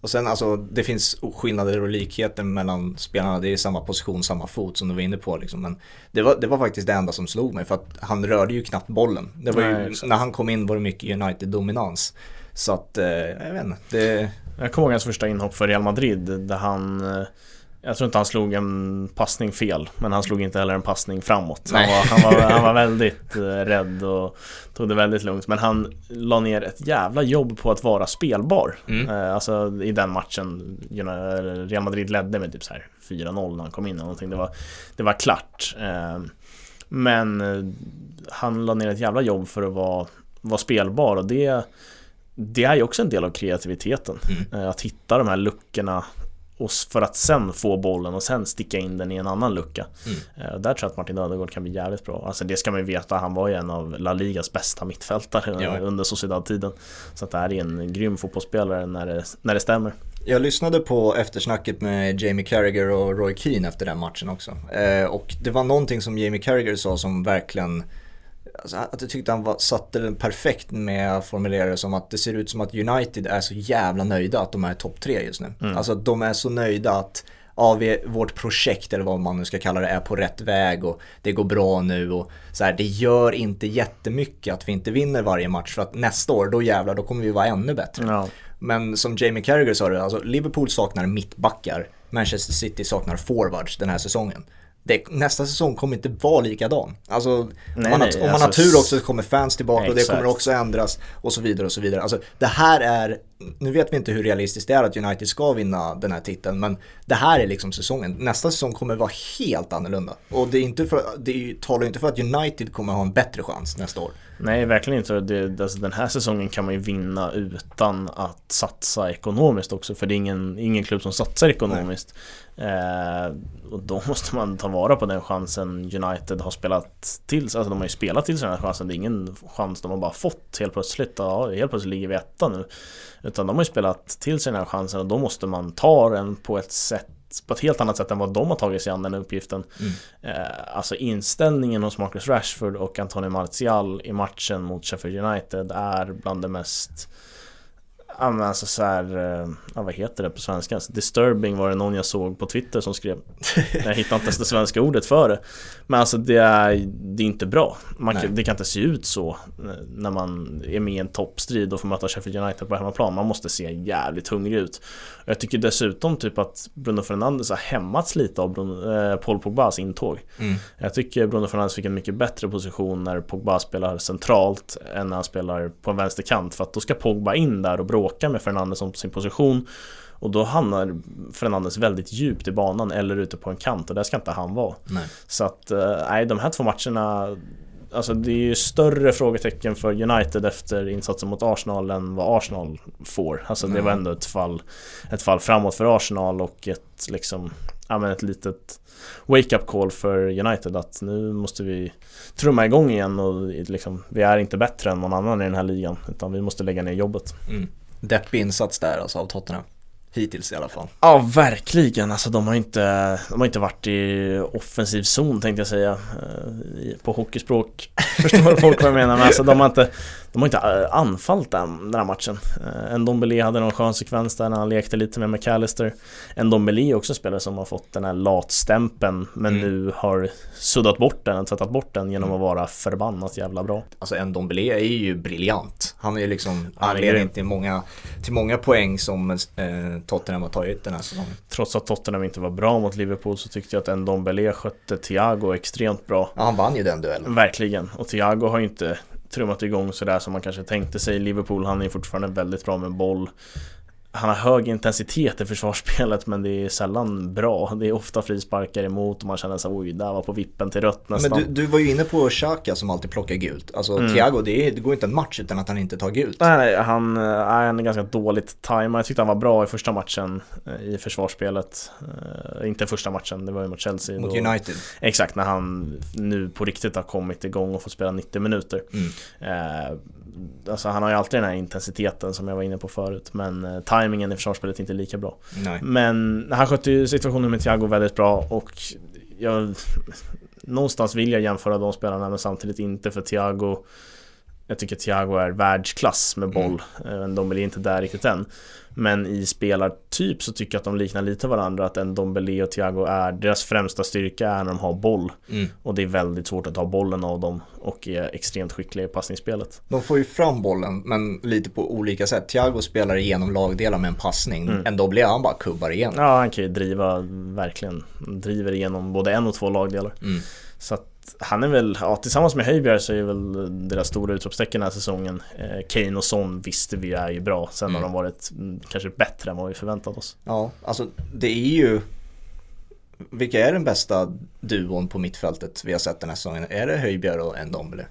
Och sen alltså, det finns skillnader och likheter mellan spelarna. Det är samma position, samma fot som du var inne på. Liksom. Men det var, det var faktiskt det enda som slog mig för att han rörde ju knappt bollen. Det var Nej, ju, när han kom in var det mycket United-dominans. Så att, eh, jag vet inte. Det... Jag kommer ihåg hans första inhopp för Real Madrid där han eh, jag tror inte han slog en passning fel, men han slog inte heller en passning framåt. Han var, han, var, han var väldigt eh, rädd och tog det väldigt lugnt. Men han la ner ett jävla jobb på att vara spelbar. Mm. Eh, alltså i den matchen, Real Madrid ledde med typ så här 4-0 när han kom in eller någonting. Det var, det var klart. Eh, men han la ner ett jävla jobb för att vara, vara spelbar och det det är ju också en del av kreativiteten. Mm. Att hitta de här luckorna och för att sen få bollen och sen sticka in den i en annan lucka. Mm. Uh, där tror jag att Martin Ödegaard kan bli jävligt bra. Alltså det ska man ju veta, han var ju en av La Ligas bästa mittfältare ja. under Sociedad-tiden. Så att det här är en grym fotbollsspelare när det, när det stämmer. Jag lyssnade på eftersnacket med Jamie Carragher och Roy Keane efter den matchen också. Uh, och det var någonting som Jamie Carragher sa som verkligen Alltså, att jag tyckte han var, satte den perfekt med att formulera det som att det ser ut som att United är så jävla nöjda att de är topp tre just nu. Mm. Alltså de är så nöjda att ja, vi, vårt projekt eller vad man nu ska kalla det är på rätt väg och det går bra nu och så här, det gör inte jättemycket att vi inte vinner varje match för att nästa år då jävlar då kommer vi vara ännu bättre. Ja. Men som Jamie Carragher sa det, alltså Liverpool saknar mittbackar, Manchester City saknar forwards den här säsongen det, nästa säsong kommer inte vara likadan. Alltså, nej, om man, nej, om man alltså, har tur också så kommer fans tillbaka exakt. och det kommer också ändras och så vidare och så vidare. Alltså, det här är, nu vet vi inte hur realistiskt det är att United ska vinna den här titeln men det här är liksom säsongen. Nästa säsong kommer vara helt annorlunda. Och det, är inte för, det talar inte för att United kommer ha en bättre chans nästa år. Nej, verkligen inte. Det, alltså, den här säsongen kan man ju vinna utan att satsa ekonomiskt också. För det är ingen, ingen klubb som satsar ekonomiskt. Eh, och då måste man ta vara på den chansen United har spelat till sig. Alltså de har ju spelat till sig den här chansen. Det är ingen chans de har bara fått helt plötsligt. Ja, helt plötsligt ligger vi etta nu. Utan de har ju spelat till sig den här chansen och då måste man ta den på ett sätt på ett helt annat sätt än vad de har tagit sig an den uppgiften. Mm. Eh, alltså inställningen hos Marcus Rashford och Antonio Martial i matchen mot Sheffield United är bland det mest Ja men alltså så här, eh, vad heter det på svenska? Disturbing var det någon jag såg på Twitter som skrev Jag hittade inte ens det svenska ordet för det Men alltså det är, det är inte bra man, Det kan inte se ut så När man är med i en toppstrid och får möta Sheffield United på hemmaplan Man måste se jävligt hungrig ut Jag tycker dessutom typ att Bruno Fernandes har hämmats lite av Bruno, eh, Paul Pogbas intåg mm. Jag tycker Bruno Fernandes fick en mycket bättre position när Pogba spelar centralt Än när han spelar på en vänsterkant För att då ska Pogba in där och bråka med Fernandes om sin position och då hamnar Fernandes väldigt djupt i banan eller ute på en kant och där ska inte han vara. Nej. Så att, eh, nej, de här två matcherna alltså det är ju större frågetecken för United efter insatsen mot Arsenal än vad Arsenal får. Alltså det var ändå ett fall, ett fall framåt för Arsenal och ett liksom, ja men ett litet wake-up call för United att nu måste vi trumma igång igen och liksom, vi är inte bättre än någon annan i den här ligan utan vi måste lägga ner jobbet. Mm. Deppig insats där alltså av Tottenham. Hittills i alla fall. Ja, verkligen. Alltså de har inte, de har inte varit i offensiv zon tänkte jag säga. Eh, på hockeyspråk förstår folk vad jag menar. Men alltså de har inte, de har inte eh, anfallit den, den här matchen. En eh, Dombele hade någon skön sekvens där när han lekte lite med McAllister. En Dombele är också en spelare som har fått den här latstämpeln men mm. nu har suddat bort den, tvättat bort den genom mm. att vara förbannat jävla bra. Alltså en Dombele är ju briljant. Han är ju liksom anledningen till många, till många poäng som eh, Tottenham har tagit den här säsongen. Trots att Tottenham inte var bra mot Liverpool så tyckte jag att en Dombele skötte Thiago extremt bra. Ja, han vann ju den duellen. Verkligen. Och Thiago har ju inte trummat igång sådär som man kanske tänkte sig. Liverpool, han är fortfarande väldigt bra med boll han har hög intensitet i försvarsspelet men det är sällan bra. Det är ofta frisparkar emot och man känner sig oj, där var på vippen till rött nästan. Men du, du var ju inne på Xhaka som alltid plockar gult. Alltså mm. Thiago, det, är, det, går inte en match utan att han inte tar gult. Nej, nej han, är ganska dåligt tajmad. Jag tyckte han var bra i första matchen eh, i försvarsspelet. Uh, inte första matchen, det var ju mot Chelsea. Mot då. United. Exakt, när han nu på riktigt har kommit igång och fått spela 90 minuter. Mm. Uh, alltså han har ju alltid den här intensiteten som jag var inne på förut men eh, tajmingen i försvarsspelet är inte lika bra. Nej. Men han skötte ju situationen med Thiago väldigt bra och jag Någonstans vill jag jämföra de spelarna men samtidigt inte för Thiago Jag tycker Thiago är världsklass med boll. Mm. De är inte där riktigt än. Men i spelartyp så tycker jag att de liknar lite varandra Att en Dombele och Thiago är Deras främsta styrka är när de har boll mm. Och det är väldigt svårt att ta bollen av dem Och är extremt skickliga i passningsspelet De får ju fram bollen men lite på olika sätt Thiago spelar igenom lagdelar med en passning mm. En Dombele han bara kubbar igenom Ja han kan ju driva verkligen Driver igenom både en och två lagdelar mm. Så att han är väl, ja tillsammans med Höjbjerg så är väl deras stora utropstecken den här säsongen eh, Kane och Son visste vi är ju bra, sen mm. har de varit mm, kanske bättre än vad vi förväntat oss Ja, alltså det är ju Vilka är den bästa duon på mittfältet vi har sett den här säsongen? Är det Höjbjerg och Ndombele?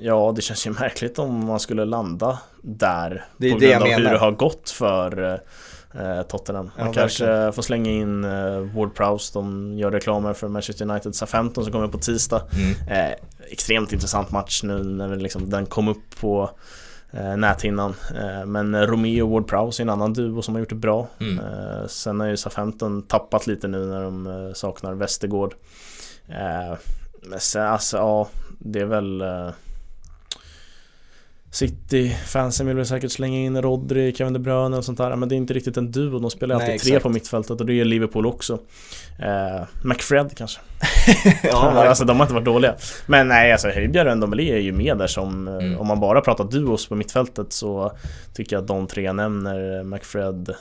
Ja, det känns ju märkligt om man skulle landa där Det är på grund av hur det har gått för eh, Tottenham. Man ja, kanske verkligen. får slänga in eh, Ward Prowse, de gör reklamer för Manchester United SA-15 som kommer på tisdag. Mm. Eh, extremt intressant match nu när liksom, den kom upp på eh, näthinnan. Eh, men Romeo och Ward Prowse är en annan duo som har gjort det bra. Mm. Eh, sen har ju SA-15 tappat lite nu när de eh, saknar Västergård. Eh, men sen alltså, ja, det är väl City-fansen vill väl säkert slänga in Rodri, Kevin De Bruyne och sånt där. Men det är inte riktigt en duo, de spelar. Alltid Nej, tre på mittfältet och det är Liverpool också. Eh, McFred kanske. Ja, Alltså de har inte varit dåliga. Men nej alltså Höjbjerg och Ndombele är ju med där som eh, mm. Om man bara pratar duos på mittfältet så Tycker jag att de tre nämner McFred eh,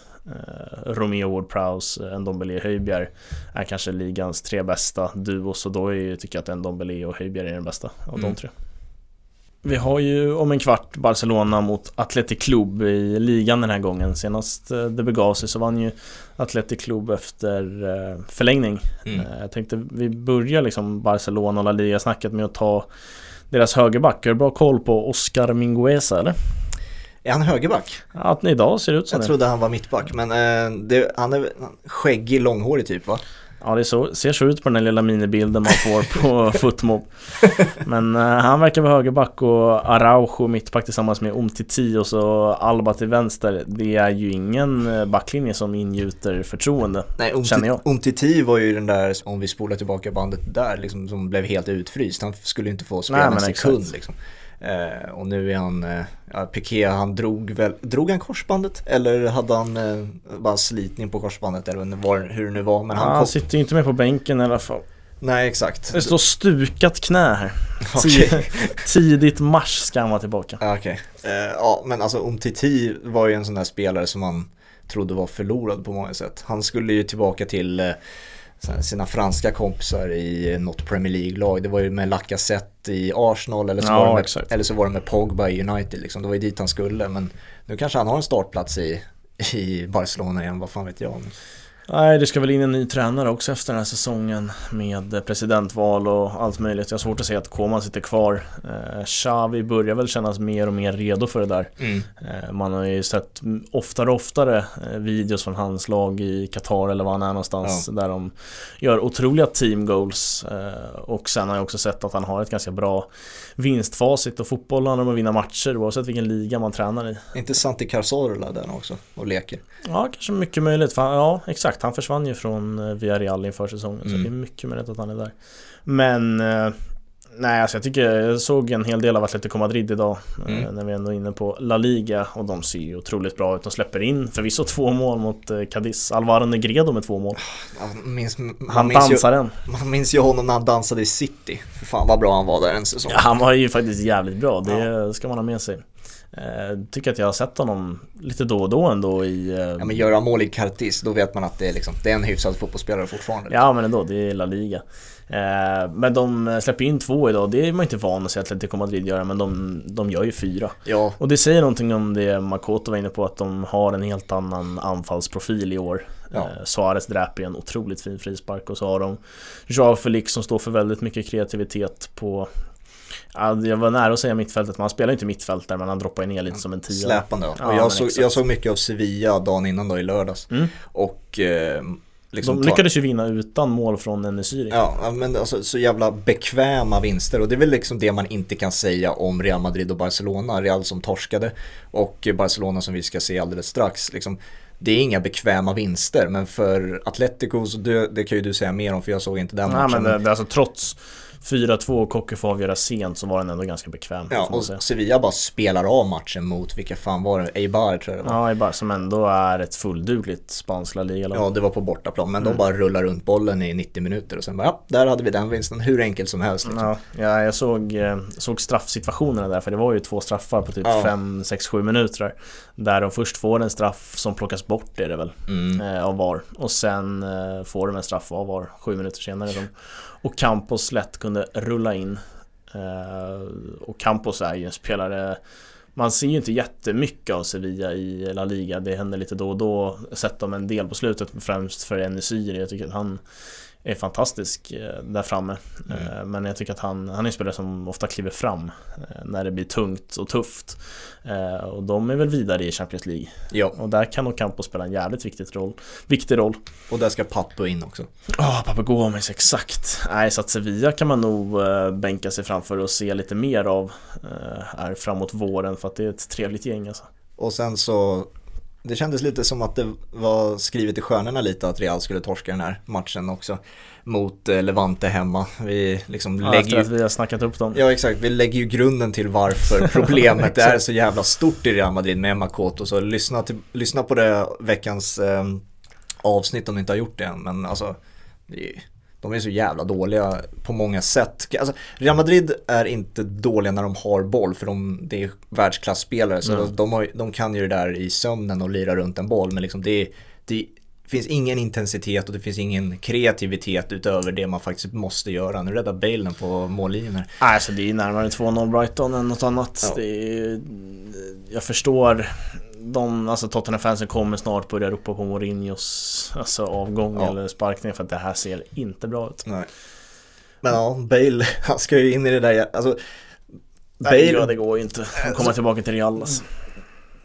Romeo Ward-Prowse, Ndombele Höjbjerg Är kanske ligans tre bästa duos. Och då är ju, tycker jag att Ndombele och Höjbjerg är den bästa av mm. de tre vi har ju om en kvart Barcelona mot Athletic Club i ligan den här gången. Senast eh, det begav sig så vann ju Athletic Club efter eh, förlängning. Mm. Eh, jag tänkte vi börjar liksom Barcelona och La Liga-snacket med att ta deras högerback. Har du bra koll på Oscar Mingueza eller? Är han högerback? Ja, idag ser det ut som Jag det. trodde han var mittback men eh, det, han är skäggig, långhårig typ va? Ja det så, ser så ut på den där lilla minibilden man får på Footmob. Men uh, han verkar vara högerback och Araujo mittback tillsammans med Umtiti och så Alba till vänster. Det är ju ingen eh, backlinje som ingjuter förtroende Nej, Umtiti, Umtiti var ju den där, om vi spolar tillbaka bandet där, liksom, som blev helt utfryst. Han skulle inte få spela Nej, en sekund liksom. Eh, och nu är han, eh, ja, Piqué han drog väl, drog han korsbandet? Eller hade han eh, bara slitning på korsbandet eller var, hur det nu var? Men han, han sitter ju inte med på bänken i alla fall. Nej exakt. Det står stukat knä här. Okay. Tidigt mars ska han vara tillbaka. Okej. Okay. Eh, ja men alltså Umtiti var ju en sån där spelare som man trodde var förlorad på många sätt. Han skulle ju tillbaka till eh, sina franska kompisar i något Premier League-lag. Det var ju med Lacazette i Arsenal eller så, ja, var, det med, eller så var det med Pogba i United. Liksom. Det var ju dit han skulle. Men nu kanske han har en startplats i, i Barcelona igen, vad fan vet jag. Nej, det ska väl in en ny tränare också efter den här säsongen med presidentval och allt möjligt. Jag har svårt att se att Koman sitter kvar. Eh, Xavi börjar väl kännas mer och mer redo för det där. Mm. Eh, man har ju sett oftare och oftare eh, videos från hans lag i Qatar eller var han är någonstans ja. där de gör otroliga team goals. Eh, och sen har jag också sett att han har ett ganska bra vinstfacit och fotboll handlar om att vinna matcher oavsett vilken liga man tränar i. inte Santi Cazorla där också och leker? Ja, kanske mycket möjligt. För, ja, exakt. Han försvann ju från eh, Villarreal inför säsongen mm. så det är mycket möjligt att han är där. Men eh, Nej, alltså jag tycker jag såg en hel del av Atletico Madrid idag eh, mm. När vi ändå är inne på La Liga och de ser ju otroligt bra ut. De släpper in förvisso två mål mot Cadiz. Alvaro Negredo med två mål. Minns, Han dansar den. Man minns ju honom när han dansade i City. För fan vad bra han var där en säsong. Ja, Han var ju faktiskt jävligt bra, det ja. ska man ha med sig Eh, tycker att jag har sett honom lite då och då ändå i... Eh, ja men göra mål i Cartis, då vet man att det är, liksom, det är en hyfsad fotbollsspelare fortfarande. Ja men ändå, det är La Liga. Eh, men de släpper in två idag, det är man inte van att se Atletico Madrid göra, men de, de gör ju fyra. Ja. Och det säger någonting om det Makoto var inne på, att de har en helt annan anfallsprofil i år. Ja. Suarez dräper en otroligt fin frispark och så har de Joao Felix som står för väldigt mycket kreativitet på jag var nära att säga mittfältet, men han spelar inte mittfältare men han droppar ner lite som en tia. Släpande ja. och jag, såg, jag såg mycket av Sevilla dagen innan då i lördags. Mm. Och eh, Liksom de lyckades ju vinna utan mål från Enesiri. Ja, men alltså så jävla bekväma vinster och det är väl liksom det man inte kan säga om Real Madrid och Barcelona. Real som torskade och Barcelona som vi ska se alldeles strax. Liksom, det är inga bekväma vinster men för Atletico, så det, det kan ju du säga mer om för jag såg inte den matchen. Nej men det, det, alltså trots 4-2 och Kocke får avgöra sent så var den ändå ganska bekväm. Ja, och Sevilla bara spelar av matchen mot, vilka fan var det? Eibar tror jag det var. Ja, Eibar som ändå är ett fulldugligt spansk La Liga Ja, det var på bortaplan, men mm. de bara rullar runt bollen i 90 minuter och sen bara, ja, där hade vi den vinsten, hur enkelt som helst. Liksom. Ja, jag såg, eh, såg straffsituationerna där, för det var ju två straffar på typ 5, 6, 7 minuter där. Där de först får en straff som plockas bort är det väl, mm. eh, av VAR. Och sen eh, får de en straff av VAR, 7 minuter senare. De, och Campos lätt kunde rulla in. Eh, och Campos är ju en spelare man ser ju inte jättemycket av Sevilla i La Liga. Det händer lite då och då. Sett dem en del på slutet, främst för Enesiri. Jag tycker att han är fantastisk eh, där framme. Mm. Eh, men jag tycker att han, han är en spelare som ofta kliver fram eh, när det blir tungt och tufft. Och de är väl vidare i Champions League. Ja. Och där kan Ocampo spela en jävligt viktig roll. Viktig roll. Och där ska Papu in också. Ja, oh, Papu Gomes, exakt. Nej, så att Sevilla kan man nog bänka sig framför och se lite mer av här framåt våren för att det är ett trevligt gäng alltså. Och sen så det kändes lite som att det var skrivet i stjärnorna lite att Real skulle torska den här matchen också mot eh, Levante hemma. Vi liksom ja, lägger efter att vi har snackat upp dem. Ja exakt, vi lägger ju grunden till varför problemet är så jävla stort i Real Madrid med Makoto. Så lyssna, till, lyssna på det veckans eh, avsnitt om ni inte har gjort det än. Men alltså, det är, de är så jävla dåliga på många sätt. Alltså, Real Madrid är inte dåliga när de har boll för de, det är världsklasspelare. Så mm. de, har, de, kan ju det där i sömnen och lira runt en boll. Men liksom det, det finns ingen intensitet och det finns ingen kreativitet utöver det man faktiskt måste göra. Nu räddar Bale på mållinjen här. Alltså det är närmare 2-0 Brighton än något annat. Ja. Är, jag förstår de, alltså Tottenham-fansen kommer snart börja ropa på Mourinhos alltså, avgång ja. eller sparkning för att det här ser inte bra ut. Nej. Men ja, Bale, han ska ju in i det där, alltså Bale, Nej, ja, det går ju inte. att komma tillbaka till Real alltså.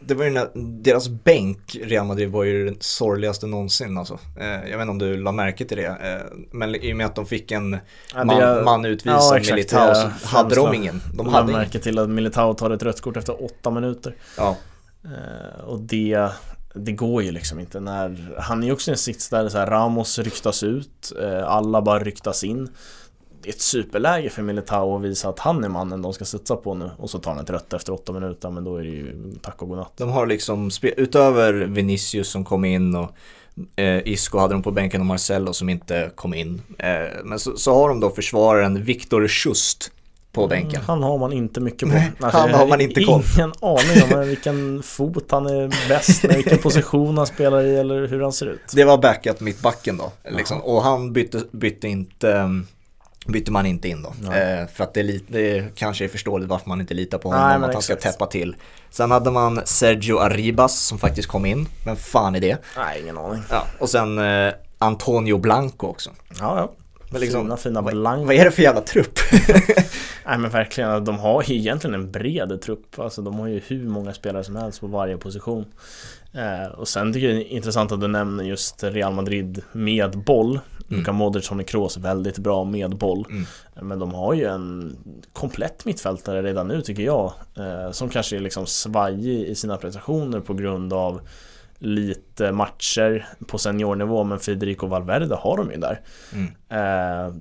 Det var ju när, deras bänk, Real Madrid, var ju den sorgligaste någonsin alltså. Eh, jag vet inte om du la märke till det. Eh, men i och med att de fick en ja, man, är, man utvisad, ja, exakt, Militao, så hade de ingen. De hade märke till att Militao tar ett rött kort efter åtta minuter. Ja. Eh, och det, det går ju liksom inte. När Han är ju också i en sits där så här, Ramos ryktas ut eh, Alla bara ryktas in. Det är ett superläge för Militao att visa att han är mannen de ska satsa på nu. Och så tar han ett rött efter åtta minuter Men då är det ju tack och godnatt. De har liksom, utöver Vinicius som kom in och Eh, Isco hade de på bänken och Marcello som inte kom in. Eh, men så, så, har de då försvararen Viktor Schust på mm, bänken. Han har man inte mycket på. Nej, alltså, han har man inte koll Ingen aning om vilken fot han är bäst med, vilken position han spelar i eller hur han ser ut. Det var backup mittbacken då. Liksom. Och han bytte, bytte inte bytte man inte in då. Eh, för att det, är lite, det kanske är förståeligt varför man inte litar på honom, Nej, att han ska täppa till. Sen hade man Sergio Arribas som faktiskt kom in, men fan är det? Nej, ingen aning. Ja, och sen eh, Antonio Blanco också. Ja, ja. Men liksom, fina, fina vad, blank. vad är det för jävla trupp? Nej men verkligen, de har ju egentligen en bred trupp. Alltså de har ju hur många spelare som helst på varje position. Eh, och sen tycker jag det är intressant att du nämner just Real Madrid med boll. Mm. Luka Modric, Toni Kroos, väldigt bra med boll. Mm. Men de har ju en komplett mittfältare redan nu tycker jag. Eh, som kanske är liksom svajig i sina prestationer på grund av lite matcher på seniornivå men Federico Valverde har de ju där. Mm. Eh,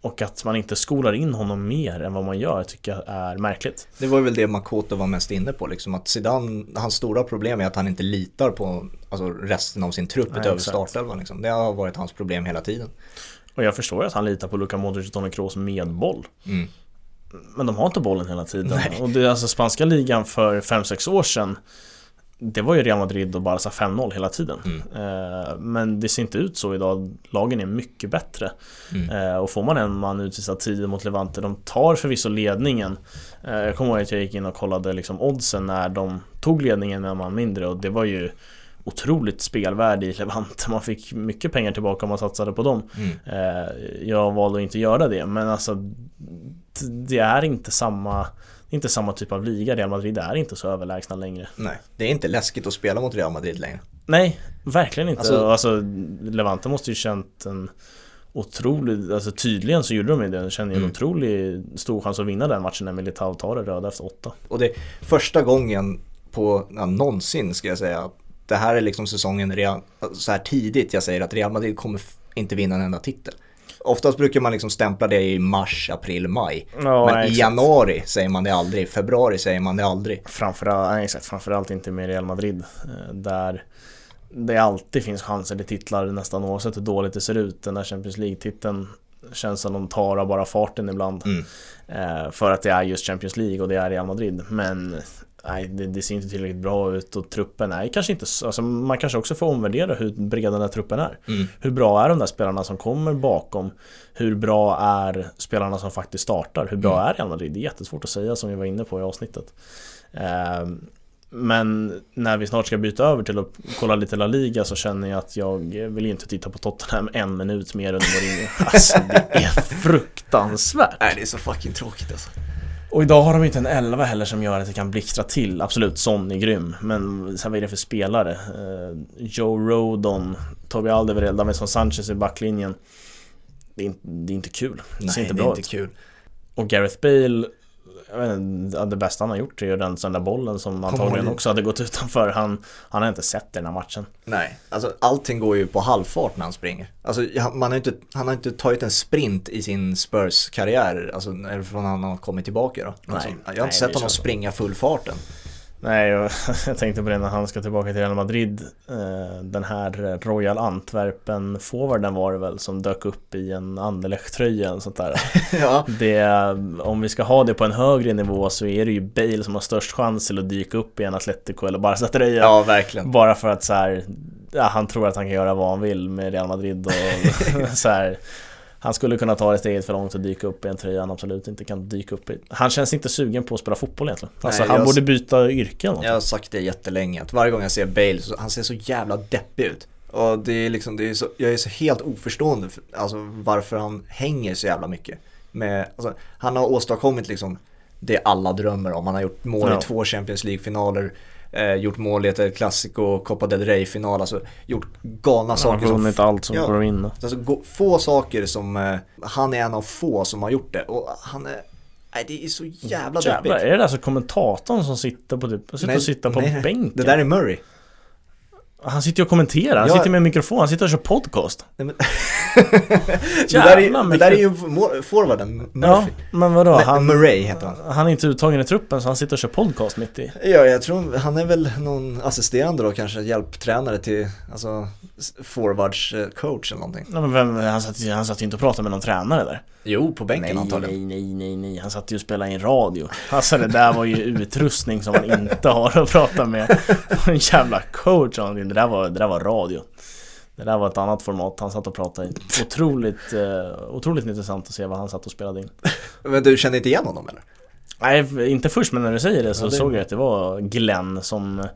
och att man inte skolar in honom mer än vad man gör tycker jag är märkligt. Det var väl det Makoto var mest inne på, liksom att Zidane, hans stora problem är att han inte litar på alltså, resten av sin trupp Nej, utöver startelvan. Liksom. Det har varit hans problem hela tiden. Och jag förstår att han litar på Luka Modric och Toni Kroos med boll. Mm. Men de har inte bollen hela tiden. Nej. Och det är alltså spanska ligan för 5-6 år sedan Det var ju Real Madrid och Barca 5-0 hela tiden. Mm. Eh, Men det ser inte ut så idag. Lagen är mycket bättre. Mm. Eh, Och får man en man utvisad tid mot Levante, de tar förvisso ledningen. Eh, Jag kommer ihåg att jag gick in och kollade liksom oddsen när de tog ledningen med en man mindre och det var ju otroligt spelvärde i Levante. Man fick mycket pengar tillbaka om man satsade på dem. Mm. Jag valde att inte göra det, men alltså det är inte samma det är inte samma typ av liga. Real Madrid är inte så överlägsna längre. Nej, det är inte läskigt att spela mot Real Madrid längre. Nej, verkligen inte. Alltså- Alltså, Levante måste ju känt en otrolig, alltså tydligen så gjorde de ju det. De kände ju en Mm. otrolig stor chans att vinna den matchen när Militao tar det röda efter åtta. Och det är första gången på, ja, någonsin ska jag säga, det här är liksom säsongen så här tidigt jag säger att Real Madrid kommer inte vinna en enda titel. Oftast brukar man liksom stämpla det i mars, april, maj. Ja, Men i exakt. januari säger man det aldrig, februari säger man det aldrig. Framförallt, nej, exakt, framförallt inte med Real Madrid. eh, Där det alltid finns chanser till titlar nästan oavsett hur dåligt det ser ut. Den där Champions League-titeln känns som de tar av bara farten ibland. Mm. Eh, För att det är just Champions League och det är Real Madrid. Men nej, det, det ser inte tillräckligt bra ut och truppen är kanske inte så, alltså man kanske också får omvärdera hur bred den där truppen är. Mm. Hur bra är de där spelarna som kommer bakom? Hur bra är spelarna som faktiskt startar? Hur bra Mm. är Real Madrid? Det är jättesvårt att säga som vi var inne på i avsnittet. Ehm, Men när vi snart ska byta över till att kolla lite La Liga så känner jag att jag vill inte titta på Tottenham en minut mer under Mourinho. Alltså det är fruktansvärt. Nej, det är så fucking tråkigt alltså. Och idag har de inte en 11 heller som gör att det kan blixtra till. Absolut, Son är grym. Men här, vad är det för spelare? Eh, Joe Rodon, Toby Alderweireld, Davinson Sanchez i backlinjen. Det är inte, det är inte kul. Det Nej, ser inte det är bra inte ut. kul. Och Gareth Bale, inte, det bästa han har gjort är ju den, där bollen som antagligen också hade gått utanför. Han, han har inte sett den här matchen. Nej, alltså allting går ju på halvfart när han springer. Alltså man har inte, han har inte tagit en sprint i sin Spurs-karriär, alltså från han har kommit tillbaka då. Alltså, Nej, jag har inte nej, sett honom springa full farten. Nej, jag, jag tänkte på det när han ska tillbaka till Real Madrid. Eh, Den här Royal Antwerpen-forwarden var det väl som dök upp i en Anderlecht-tröja och sånt där. ja. Det, om vi ska ha det på en högre nivå så är det ju Bale som har störst chans till att dyka upp i en Atletico eller Barca-tröja. ja, verkligen. Bara för att så här, ja, han tror att han kan göra vad han vill med Real Madrid och så här. Han skulle kunna ta det steget för långt och dyka upp i en tröja han absolut inte kan dyka upp i. Han känns inte sugen på att spela fotboll egentligen. Alltså Nej, han borde byta yrke eller något. Jag har sagt det jättelänge, att varje gång jag ser Bale, så, han ser så jävla deppig ut. Och det är liksom, det är så, jag är så helt oförstående, för, alltså varför han hänger så jävla mycket. Med, alltså, han har åstadkommit liksom det alla drömmer om. Han har gjort mål Ja. i två Champions League-finaler, eh, gjort mål i ett Clasico, Copa del Rey-final, alltså gjort galna Han har saker. som vunnit allt som Ja. att vinna. Alltså få saker som, eh, han är en av få som har gjort det. Och han är, nej det är så jävla Jävlar, deppigt. är det alltså kommentatorn som sitter på typ, sitter Nej, och sitter på nej. bänken? Det där är Murray. Han sitter ju och kommenterar, han Ja. sitter med en mikrofon, han sitter och kör podcast. Nej, men det, där är, det där är ju forwarden, Ja, Murphy. men vadå? Nej, Han, Murray heter han. han är inte uttagen i truppen så han sitter och kör podcast mitt i. Ja, jag tror han är väl någon assisterande då kanske, hjälptränare till, alltså forwards eh, coach eller någonting. Ja, men vem, han, satt, han satt ju inte och pratade med någon tränare där. Jo, på bänken Nej, antagligen. nej, nej, nej, nej. Han satt ju och spelade in radio. Alltså det där var ju utrustning som man inte har att prata med. En jävla coach någonting. Det där var, det där var radio. Det där var ett annat format han satt och pratade i. Otroligt, eh, otroligt intressant att se vad han satt och spelade in. Men du kände inte igen honom eller? Nej, inte först men när du säger det så Ja, det- såg jag att det var Glenn som eh,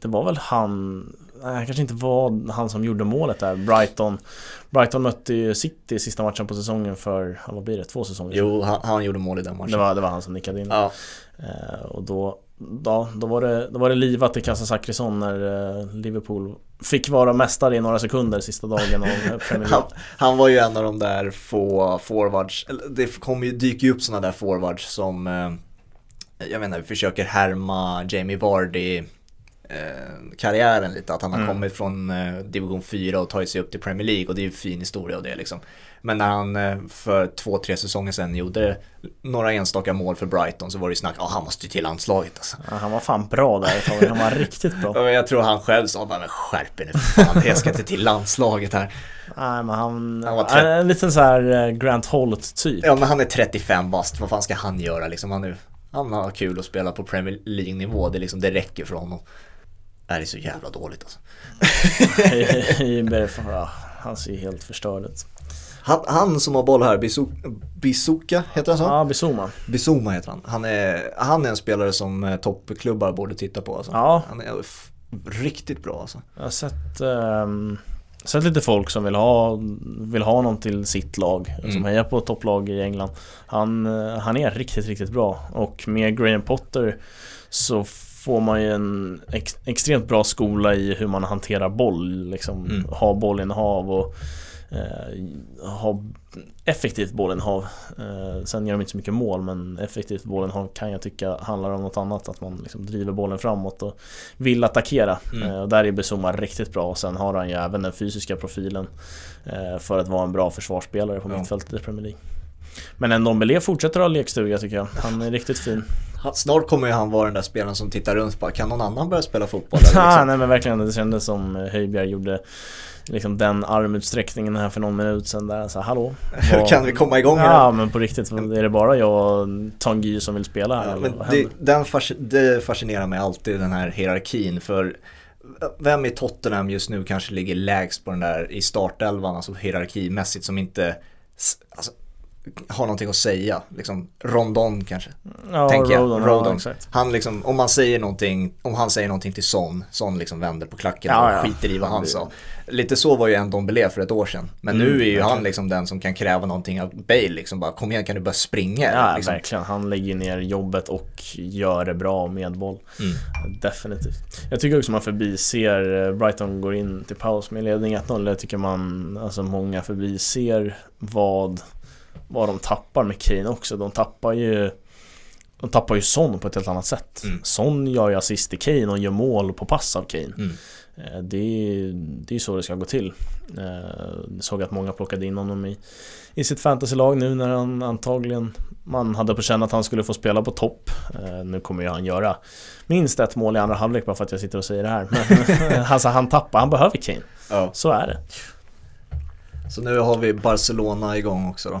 Det var väl han Nej, kanske inte var han som gjorde målet där, Brighton Brighton mötte ju City sista matchen på säsongen för, vad blir det, två säsonger? Jo, han, han gjorde mål i den matchen. Det var, det var han som nickade in Ja, eh, Och då, ja, då, var det, då var det livat i Kassa Zackrisson när eh, Liverpool Fick vara mästare i några sekunder sista dagen av Premier han, han var ju en av de där få forwards, det kommer ju, dyker ju upp sådana där forwards som eh, Jag menar, försöker härma Jamie Vardy karriären lite, att han har Mm. kommit från eh, division 4 och tagit sig upp till Premier League och det är ju en fin historia och det liksom. Men när han eh, för två, tre säsonger sedan gjorde några enstaka mål för Brighton så var det ju snack, ja han måste ju till landslaget alltså. ja, Han var fan bra där ett tag, han var riktigt bra Jag tror han själv sa bara, men skärp er nu fan, jag ska inte till landslaget här. Nej men han, Han var är en liten så här eh, Grant Holt typ Ja men han är 35 bast, vad fan ska han göra liksom? Han, är, han har kul att spela på Premier League-nivå, det, liksom, det räcker för honom. Det här är så jävla dåligt alltså. Ja, Han ser ju helt förstörd ut Han, han som har boll här, Bisuka, heter han så? Ja, Bizuma Bissouma heter han. Han är, han är en spelare som eh, toppklubbar borde titta på alltså. Ja, Han är riktigt bra alltså. jag har sett, ehm, sett lite folk som vill ha, vill ha någon till sitt lag Som Mm. hejar på topplag i England han, eh, han är riktigt, riktigt bra Och med Graham Potter så får man ju en ex, extremt bra skola i hur man hanterar boll liksom Mm. Ha bollinnehav och eh, ha effektivt bollinnehav eh, Sen gör de inte så mycket mål men effektivt bollinnehav kan jag tycka handlar om något annat Att man liksom driver bollen framåt och vill attackera Mm. eh, och Där är Besuma riktigt bra och sen har han ju även den fysiska profilen eh, För att vara en bra försvarsspelare på Ja. mittfältet i Premier League Men en Ndombele fortsätter ha lekstuga tycker jag Han är riktigt fin snart kommer ju han vara den där spelaren som tittar runt och bara, kan någon annan börja spela fotboll? Eller liksom? nej men verkligen, det kändes som eh, Höjbjerg gjorde Liksom den armutsträckningen här för någon minut sedan där, så hallå vad- kan vi komma igång med Ja men på riktigt, är det bara jag och Tanguy som vill spela här Ja, eller men vad det, den fasc- det fascinerar mig alltid den här hierarkin för vem i Tottenham just nu kanske ligger lägst på den där i startelvan, alltså hierarkimässigt som inte alltså, har någonting att säga. Liksom Rondon kanske. Ja, tänker jag. Rodon, Rodon. Ja. Han liksom, om man säger någonting, om han säger någonting till Son, Son liksom vänder på klacken Ja, och ja. skiter i vad han sa. Lite så var ju en Dombele för ett år sedan. Men Mm, nu är ju han liksom den som kan kräva någonting av Bale liksom bara kom igen kan du börja springa? Ja liksom. verkligen, han lägger ner jobbet och gör det bra med boll Mm. Definitivt Jag tycker också man förbiser eh, Brighton går in till paus med ledning 1-0 Jag tycker man, alltså många förbiser vad Vad de tappar med Kane också De tappar ju De tappar ju Son på ett helt annat sätt Mm. Son gör ju assist till Kane och gör mål på pass av Kane Mm. Eh, Det är det är så det ska gå till Eh, Jag såg att många plockade in honom i, i sitt fantasylag nu när han antagligen Man hade på känn att han skulle få spela på topp Eh, Nu kommer ju han göra minst ett mål i andra halvlek bara för att jag sitter och säger det här Men alltså han tappar, han behöver Kane Ja. Så är det Så nu har vi Barcelona igång också då.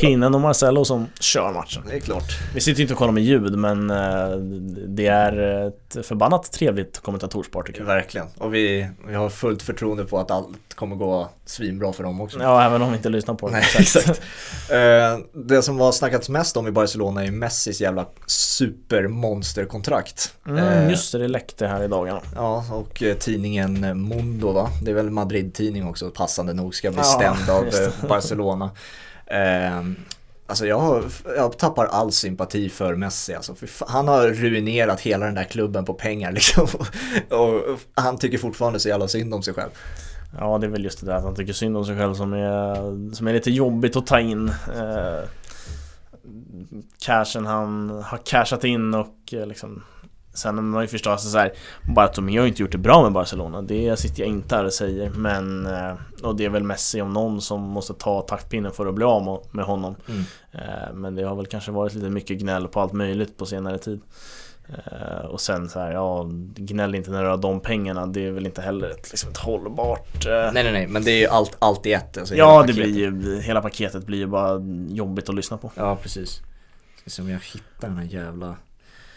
Pinnen och Marcelo som kör matchen det är klart. Vi sitter ju inte och kollar med ljud men eh, Det är ett förbannat trevligt kommentatorspar tycker jag Verkligen. Och vi, vi har fullt förtroende på att allt kommer gå svinbra för dem också. Ja, även om vi inte lyssnar på det Nej, exakt. Eh, det som har snackats mest om i Barcelona är Messis jävla supermonsterkontrakt. mm, Eh, Just det, det läckte här i dagarna Ja, och tidningen Mundo va? Det är väl Madrid-tidning också, passande nog, ska bli Ja, stämd av Barcelona. Eh, alltså jag, har, jag tappar all sympati för Messi. Alltså, för fan, han har ruinerat hela den där klubben på pengar liksom. och, han tycker fortfarande så jävla synd om sig själv. Ja, det är väl just det där att han tycker synd om sig själv som är, som är lite jobbigt att ta in eh, Cashen han har cashat in och eh, liksom Sen har man ju förstås så här Bartomeu har ju inte gjort det bra med Barcelona Det sitter jag inte här och säger Men eh, Och det är väl Messi om någon som måste ta taktpinnen för att bli av med- honom Mm. Eh, Men det har väl kanske varit lite mycket gnäll på allt möjligt på senare tid Eh, Och sen så här, ja Gnäll inte när du har de pengarna Det är väl inte heller ett, liksom ett hållbart Nej nej nej, men det är ju allt, allt i ett. Alltså, Ja det blir ju, hela paketet blir ju bara jobbigt att lyssna på Ja precis. Ska se om jag hittar den här jävla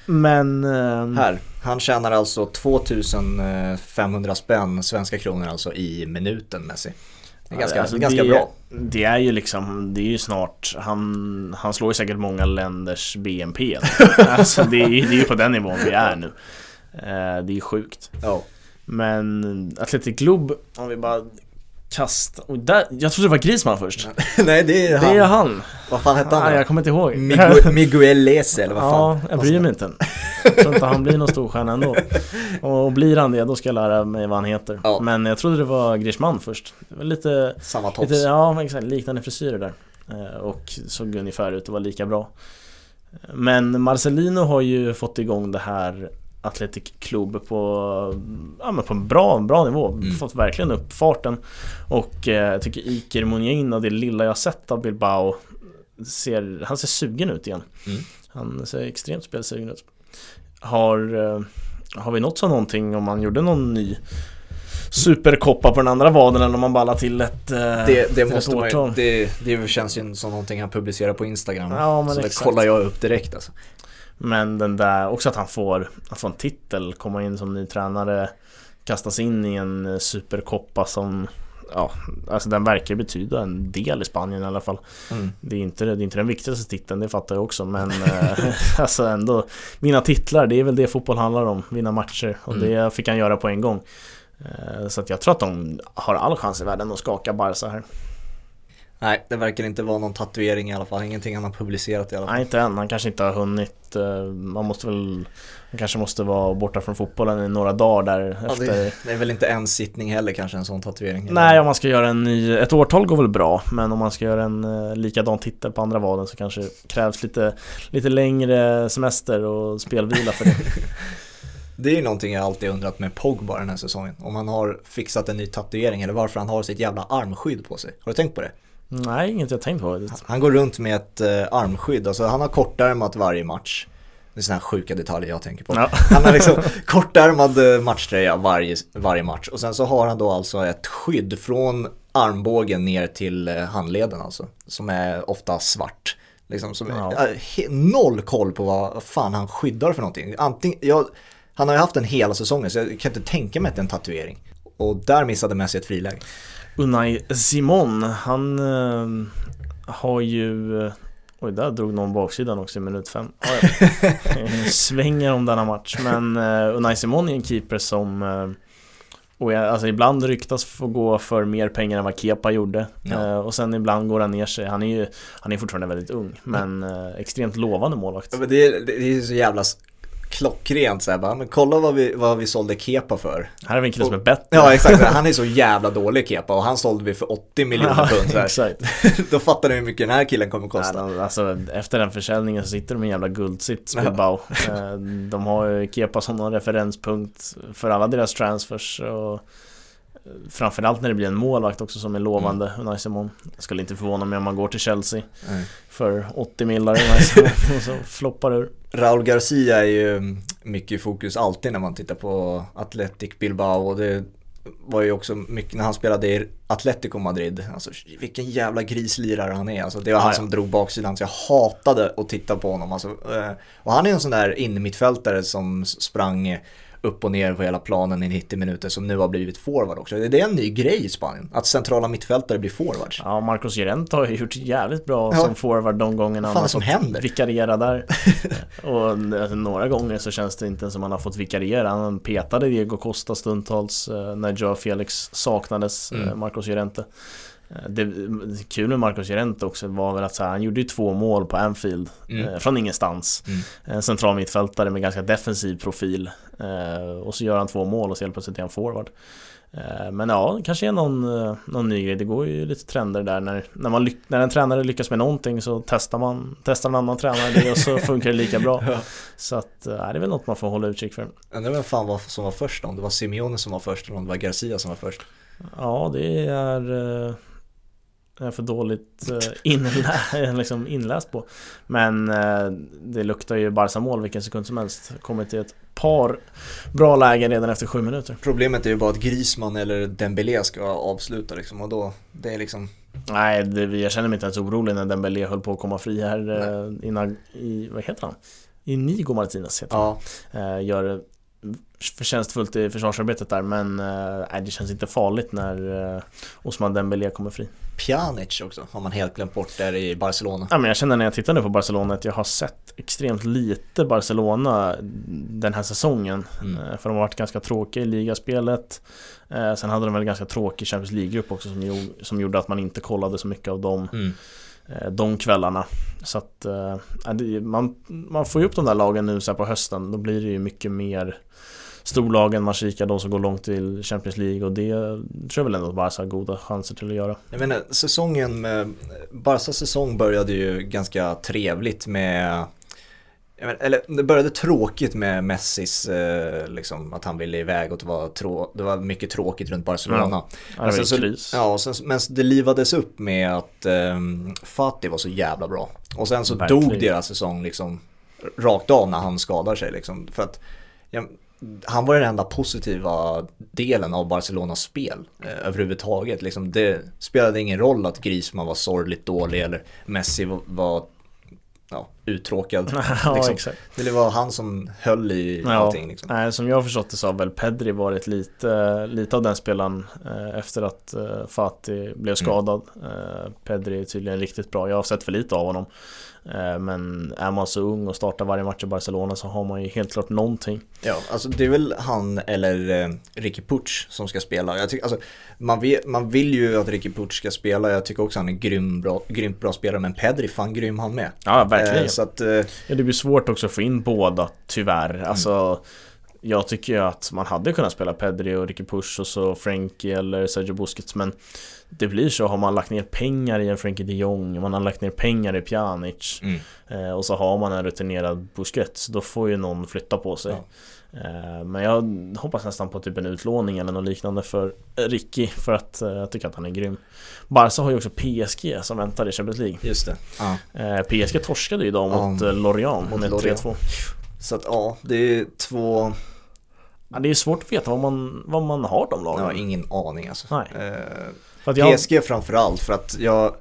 Men... ehm, Här, han tjänar alltså 2500 spänn svenska kronor alltså i minuten Messi. Det är ganska, alltså ganska det, bra. Det är ju liksom, det är ju snart, han, han slår ju säkert många länders BNP. alltså det är, det är ju på den nivån vi är nu. Eh, det är ju sjukt. Ja. Men Athletic Club, om vi bara kastar... Och där, jag trodde det var Grisman först. Nej det är Det han. är han. Vad fan hette han Ah, då? jag kommer inte ihåg. Miguel, Miguel Lese eller vad fan? Ja, jag bryr mig inte. Jag tror inte han blir någon storstjärna ändå. Och blir han det, då ska jag lära mig vad han heter. Ja. Men jag trodde det var Grishman först. Det var lite, Samma lite tofs. ja, exakt, liknande frisyrer där. Eh, Och såg ungefär ut att vara lika bra. Men Marcelino har ju fått igång det här Athletic Club på, ja, men på en bra, bra nivå. Mm. Fått verkligen upp farten. Och eh, jag tycker Iker Muniain och det lilla jag sett av Bilbao ser, han ser sugen ut igen. Mm. Han ser extremt spelsugen ut. Har, eh, har vi nått så någonting om man gjorde någon ny superkoppa på den andra vaden eller om man ballar till ett, eh, Det, det måste man det, det känns ju som någonting han publicerar på Instagram. Ja, men så det exakt. kollar jag upp direkt alltså. Men den där, också att han får, han får en titel, komma in som ny tränare Kastas in i en eh, superkoppa som Ja, alltså den verkar betyda en del i Spanien i alla fall Mm. Det är inte, det är inte den viktigaste titeln, det fattar jag också men eh, Alltså ändå Mina titlar, det är väl det fotboll handlar om, vinna matcher och Mm. det fick han göra på en gång Eh, Så att jag tror att de har all chans i världen att skaka Barca här Nej, det verkar inte vara någon tatuering i alla fall. Ingenting han har publicerat i alla fall. Nej inte än, han kanske inte har hunnit eh, Man måste väl Han kanske måste vara borta från fotbollen i några dagar där Ja, efter det, det är väl inte en sittning heller kanske en sån tatuering. Nej om man ska göra en ny, ett årtal går väl bra Men om man ska göra en eh, likadan titel på andra vaden så kanske det krävs lite, lite längre semester och spelvila för det Det är ju någonting jag alltid undrat med Pogba den här säsongen. Om han har fixat en ny tatuering eller varför han har sitt jävla armskydd på sig. Har du tänkt på det? Nej, inget jag tänkt på Han går runt med ett eh, armskydd, alltså han har kortärmat varje match. Det är sådana här sjuka detaljer jag tänker på. Ja. Han har liksom kortärmad eh, matchtröja varje, varje match och sen så har han då alltså ett skydd från armbågen ner till eh, handleden alltså. Som är ofta svart. Liksom, som Ja. noll koll på vad fan han skyddar för någonting. Antingen, jag, han har ju haft den hela säsongen så jag kan inte tänka mig att det är en tatuering. Och där missade Messi ett friläge. Unai Simon, han eh, har ju eh, Oj, där drog någon baksidan också i minut fem. Ja, ja. Svänger om denna match. Men uh, Unai Simon är en keeper som eh, och jag, alltså ibland ryktas få gå för mer pengar än vad Kepa gjorde. Ja. Eh, och sen ibland går han ner sig. Han är ju Han är fortfarande väldigt ung. Men eh, extremt lovande målvakt. Ja, men det, är, det är så jävla klockrent så här, bara, men kolla vad vi, vad vi sålde Kepa för. Här har vi en kille som är bättre. Ja exakt, han är så jävla dålig Kepa och han sålde vi för 80 miljoner Ja, pund. Här. exakt. Då fattar ni hur mycket den här killen kommer kosta. de, alltså, efter den försäljningen så sitter de i en jävla guldsits Ja. Bilbao. Eh, De har ju Kepa som någon referenspunkt för alla deras transfers och Framförallt när det blir en målvakt också som är lovande, Unai Simon. Jag skulle inte förvåna mig om man går till Chelsea Nej. för 80 millar och så floppar ur. Raul Garcia är ju mycket i fokus alltid när man tittar på Athletic Bilbao och det var ju också mycket när han spelade i Atletico Madrid. Alltså vilken jävla grislirare han är. Alltså, det var han som drog baksidan så jag hatade att titta på honom. Alltså, eh, och han är en sån där innermittfältare som sprang upp och ner på hela planen i 90 minuter som nu har blivit forward också. Det är en ny grej i Spanien, att centrala mittfältare blir forwards. Ja, Marcos Llorente har ju gjort jävligt bra Ja. som forward de gångerna han har som fått händer? vikariera där. och alltså, några gånger så känns det inte som han har fått vikariera. Han petade Diego Costa stundtals eh, när Joe Felix saknades, Mm. eh, Marcos Llorente. Eh, Det, det kul med Marcos Llorente också var väl att så här, han gjorde ju två mål på Anfield Mm. eh, från ingenstans. Mm. En central mittfältare med ganska defensiv profil. Eh, och så gör han två mål och så helt plötsligt är han forward. Eh, Men ja, det kanske är någon, eh, någon ny grej. Det går ju lite trender där. När, när, man när en tränare lyckas med någonting så testar man testar en annan tränare det och så funkar det lika bra. Ja. Så att, eh, det är väl något man får hålla utkik för. Undrar vem fan var, som var först då? om det var Simeone som var först eller om det var Garcia som var först. Ja, det är, är för dåligt eh, inlä- liksom inläst på. Men eh, det luktar ju Barca-mål vilken sekund som helst. Kommit till ett par bra lägen redan efter sju minuter. Problemet är ju bara att Grisman eller Dembélé ska avsluta liksom och då, det är liksom Nej, det, jag känner mig inte ens orolig när Dembélé höll på att komma fri här eh, innan, i, vad heter han? Inigo Martinez heter Ja, han. Gör förtjänstfullt i försvarsarbetet där men eh, det känns inte farligt när eh, Osman Dembélé kommer fri. Pjanic också har man helt glömt bort där i Barcelona. Ja, men jag känner när jag tittar nu på Barcelona att jag har sett extremt lite Barcelona den här säsongen. Mm. Eh, För de har varit ganska tråkiga i ligaspelet. Eh, Sen hade de väl ganska tråkig Champions League-grupp också som, gjorde, som gjorde att man inte kollade så mycket av dem Mm. Eh, de kvällarna. Så att eh, man, man får ju upp de där lagen nu så här på hösten. Då blir det ju mycket mer storlagen man kikar, de som går långt till Champions League och det tror jag väl ändå att Barca har goda chanser till att göra. Jag menar, säsongen med, Barcas säsong började ju ganska trevligt med menar, eller det började tråkigt med Messis, eh, liksom att han ville iväg och det var, trå- det var mycket tråkigt runt Barcelona. Ja, Men sen så- kris. Ja, sen, men det livades upp med att um, Fatih var så jävla bra. Och sen så Verkligen. dog deras säsong liksom rakt av när han skadar sig liksom. För att ja, han var den enda positiva delen av Barcelonas spel eh, överhuvudtaget. Liksom, det spelade ingen roll att Griezmann var sorgligt dålig eller Messi var, var ja, uttråkad. ja, liksom. exakt. Det var han som höll i Ja. allting. Liksom. Nej, som jag har förstått det så har väl Pedri varit lite, lite av den spelaren eh, efter att eh, Fatih blev skadad. Eh, Pedri är tydligen riktigt bra. Jag har sett för lite av honom. Eh, men är man så ung och startar varje match i Barcelona så har man ju helt klart någonting. Ja, alltså det är väl han eller eh, Ricky Puch som ska spela. Jag tycker, alltså, man, vet, man vill ju att Ricky Puch ska spela, jag tycker också han är grym, bra, grymt bra spelare, men Pedri, fan grym han med. Ja, verkligen. Eh, så att, eh, Ja, det blir svårt också att få in båda, tyvärr. Alltså, jag tycker ju att man hade kunnat spela Pedri och Ricky Push och så Frenkie eller Sergio Busquets men det blir så, har man lagt ner pengar i en Frenkie de Jong, man har lagt ner pengar i Pjanic mm, eh, och så har man en rutinerad Busquets, då får ju någon flytta på sig. Eh, men jag hoppas nästan på typ en utlåning eller något liknande för Ricky för att eh, jag tycker att han är grym. Barca har ju också PSG som väntar i Champions League. just det. Ja. PSG torskade ju idag Ja, mot eh, Lorient med Lorient. 3-2. Så att ja, det är två, Ja, det är svårt att veta vad man, vad man har de jag har lagen. ingen aning alltså. Nej. Eh, jag, PSG framförallt för att jag,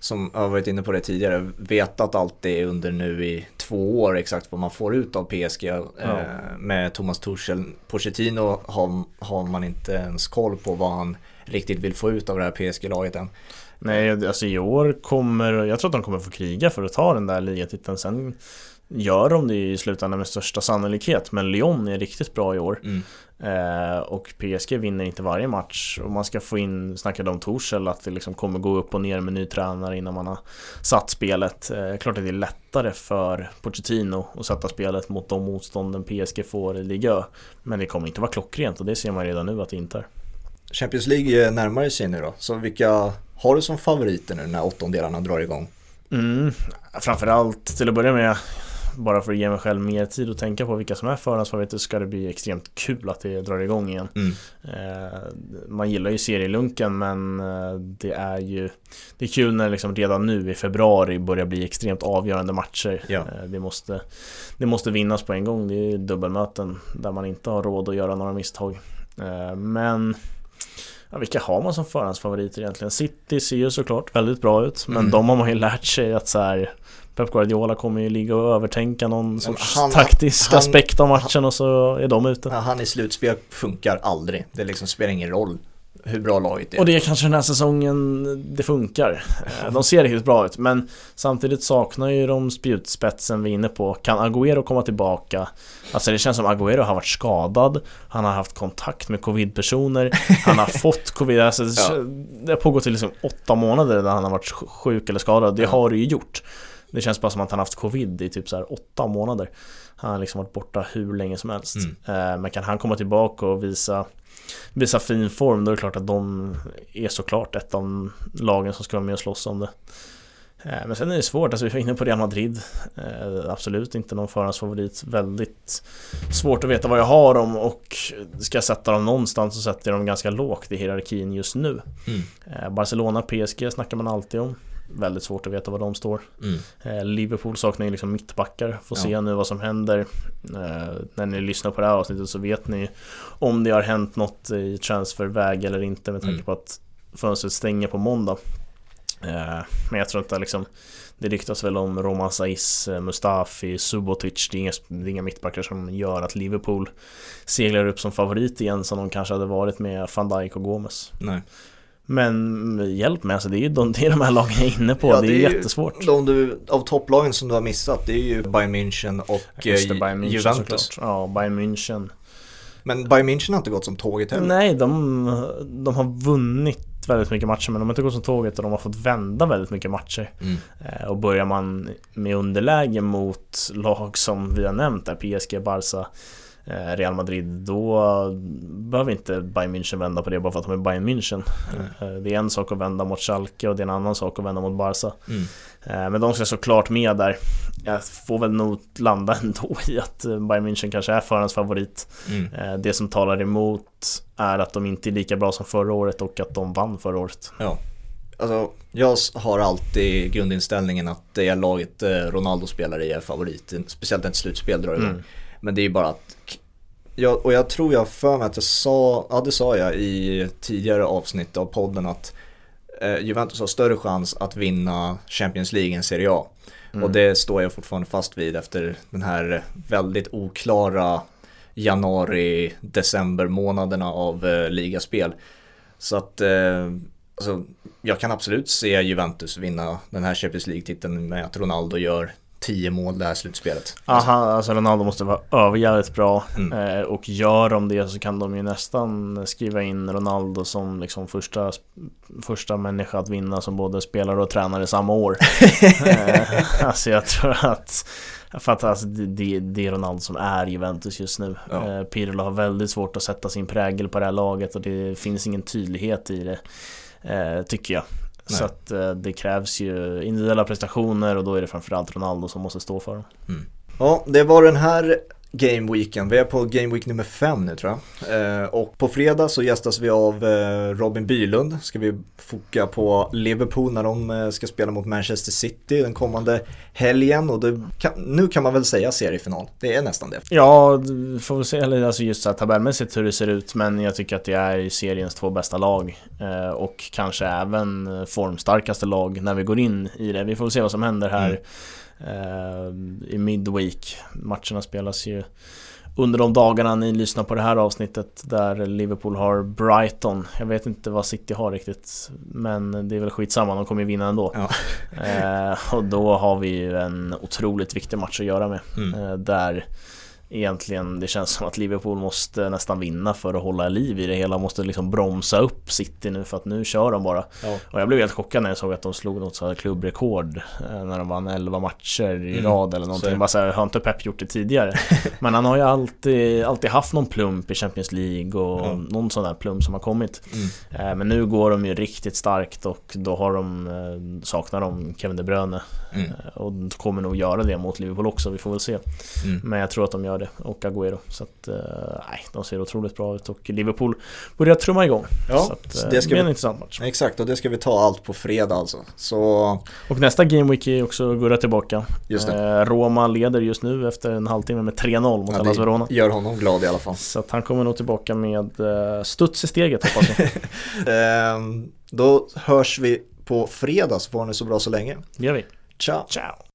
som jag har varit inne på det tidigare, vetat alltid under nu i två år exakt vad man får ut av PSG. Eh, med Thomas Tuchel, Pochettino har, har man inte ens koll på vad han riktigt vill få ut av det här PSG-laget än. nej, alltså i år kommer, jag tror att de kommer få kriga för att ta den där ligatiteln. Sen gör de det i slutändan med största sannolikhet. Men Lyon är riktigt bra i år. Mm. Eh, och PSG vinner inte varje match. Och man ska få in, snackade om Torshäll, att det liksom kommer gå upp och ner med ny tränare innan man har satt spelet. Eh, klart att det är lättare för Pochettino att sätta spelet mot de motstånden PSG får i Liga. Men det kommer inte vara klockrent och det ser man redan nu att det inte är. Champions League närmar sig nu då, så vilka har du som favoriter nu när åttondelarna drar igång? Mm, framförallt till att börja med bara för att ge mig själv mer tid att tänka på vilka som är förhandsfavoriter ska det bli extremt kul att det drar igång igen. Mm. Eh, man gillar ju serielunken men eh, det är ju Det är kul när det liksom redan nu i februari börjar bli extremt avgörande matcher. Ja. Eh, det, måste, det måste vinnas på en gång. Det är dubbelmöten där man inte har råd att göra några misstag. Men Ja, vilka har man som förhandsfavoriter egentligen? City ser ju såklart väldigt bra ut Men Mm. de har man ju lärt sig att så här Pep Guardiola kommer ju ligga och övertänka någon sorts han- taktisk han- aspekt av matchen och så är de ute. Han i slutspel funkar aldrig, det liksom spelar ingen roll hur bra laget är. Och det är kanske den här säsongen det funkar. Eh, De ser riktigt bra ut men samtidigt saknar ju de spjutspetsen vi är inne på. Kan Agüero komma tillbaka? Alltså det känns som Agüero har varit skadad. Han har haft kontakt med covid-personer. Han har fått covid. Alltså det, Ja. det har pågått i liksom åtta månader där han har varit sj- sjuk eller skadad. Det har det ju gjort. Det känns bara som att han haft covid i typ så här åtta månader. Han har liksom varit borta hur länge som helst. Mm. Eh, Men kan han komma tillbaka och visa Visa fin form, då är det klart att de är såklart ett av lagen som ska vara med och slåss om det. Eh, Men sen är det svårt, alltså vi var inne på Real Madrid Eh, Absolut inte någon förhandsfavorit Väldigt svårt att veta vad jag har dem och ska jag sätta dem någonstans så sätter jag dem ganska lågt i hierarkin just nu Mm. Barcelona, PSG snackar man alltid om Väldigt svårt att veta var de står Mm. Eh, Liverpool saknar ju liksom mittbackar Får Ja. se nu vad som händer Eh, När ni lyssnar på det här avsnittet så vet ni Om det har hänt något i transferväg eller inte med tanke Mm. på att Fönstret stänger på måndag Eh, men jag tror inte liksom Det ryktas väl om Roman Saiz, Mustafi, Subotic Det är, inga, det är inga mittbackar som gör att Liverpool seglar upp som favorit igen som de kanske hade varit med van Dijk och Gomes Nej. Men hjälp mig, alltså det är ju de, det är de här lagen jag är inne på, ja, det, är, det är jättesvårt de du, Av topplagen som du har missat, det är ju Bayern München och det, Bayern München, Juventus såklart. Ja, Bayern München Men Bayern München har inte gått som tåget heller Nej, de, de har vunnit väldigt mycket matcher men de har inte gått som tåget och de har fått vända väldigt mycket matcher. Mm. Eh, och börjar man med underläge mot lag som vi har nämnt där, PSG, Barca, Eh, Real Madrid, då behöver inte Bayern München vända på det bara för att de är Bayern München. Mm. Det är en sak att vända mot Schalke och det är en annan sak att vända mot Barca. Mm. Eh, men de ska såklart med där. Jag får väl nog landa ändå i att Bayern München kanske är förhands favorit. Mm. Det som talar emot är att de inte är lika bra som förra året och att de vann förra året. Ja. Alltså, jag har alltid grundinställningen att det är laget Ronaldo spelar i är favorit, speciellt när ett slutspel drar igång. Mm. Men det är ju bara att jag, och jag tror jag för mig att jag sa, ja det sa jag i tidigare avsnitt av podden att eh, Juventus har större chans att vinna Champions League än Serie A. Mm. Och det står jag fortfarande fast vid efter den här väldigt oklara januari-december månaderna av eh, ligaspel. Så att eh, alltså, jag kan absolut se Juventus vinna den här Champions League-titeln med att Ronaldo gör 10 mål det här slutspelet. Aha, alltså Ronaldo måste vara överjävligt bra mm. eh, och gör de det så kan de ju nästan skriva in Ronaldo som liksom första, första människa att vinna som både spelare och tränare samma år. eh, alltså jag tror att för att alltså, det, det är Ronaldo som är Juventus just nu. Ja. Eh, Pirlo har väldigt svårt att sätta sin prägel på det här laget och det finns ingen tydlighet i det. Eh, tycker jag. Nej. Så att eh, det krävs ju individuella prestationer och då är det framförallt Ronaldo som måste stå för dem. Mm. Ja, det var den här Game Weekend. Vi är på Game Week nummer fem nu tror jag. Eh, och på fredag så gästas vi av eh, Robin Bylund. Ska vi foka på Liverpool när de eh, ska spela mot Manchester City den kommande helgen. Och kan, nu kan man väl säga seriefinal. Det är nästan det. Ja, får vi se. Eller alltså just så här tabellmässigt hur det ser ut. Men jag tycker att det är seriens två bästa lag. Eh, och kanske även formstarkaste lag när vi går in i det. Vi får se vad som händer här. Mm Eh, i Midweek. Matcherna spelas ju under de dagarna ni lyssnar på det här avsnittet där Liverpool har Brighton. Jag vet inte vad City har riktigt men det är väl skitsamma, de kommer ju vinna ändå. Ja. eh, och då har vi ju en otroligt viktig match att göra med. Mm. Eh, där egentligen, det känns som att Liverpool måste nästan vinna för att hålla liv i det hela. Måste liksom bromsa upp City nu för att nu kör de bara. Ja. Och jag blev helt chockad när jag såg att de slog något så klubbrekord eh, när de vann 11 matcher i mm. rad eller någonting. Så. Bara så här, har inte Pep gjort det tidigare? Men han har ju alltid, alltid haft någon plump i Champions League och mm. någon sån där plump som har kommit. Mm. Eh, men nu går de ju riktigt starkt och då har de, eh, saknar de Kevin De Bruyne. Mm. Och kommer nog göra det mot Liverpool också, vi får väl se. Mm. Men jag tror att de gör det och Agüero. Så att, eh, nej, de ser otroligt bra ut och Liverpool börjar trumma igång. Ja, så att, det ska blir en intressant match. Exakt, och det ska vi ta allt på fredag alltså. Så... Och nästa Game Week är också Gurra tillbaka. Eh, Roma leder just nu efter en halvtimme med 3-0 mot ja, Hellas Verona. gör honom glad i alla fall. Så att han kommer nog tillbaka med eh, studs i steget hoppas jag. ehm, då hörs vi på fredag så får ni så bra så länge. Det gör vi. Ciao. Ciao.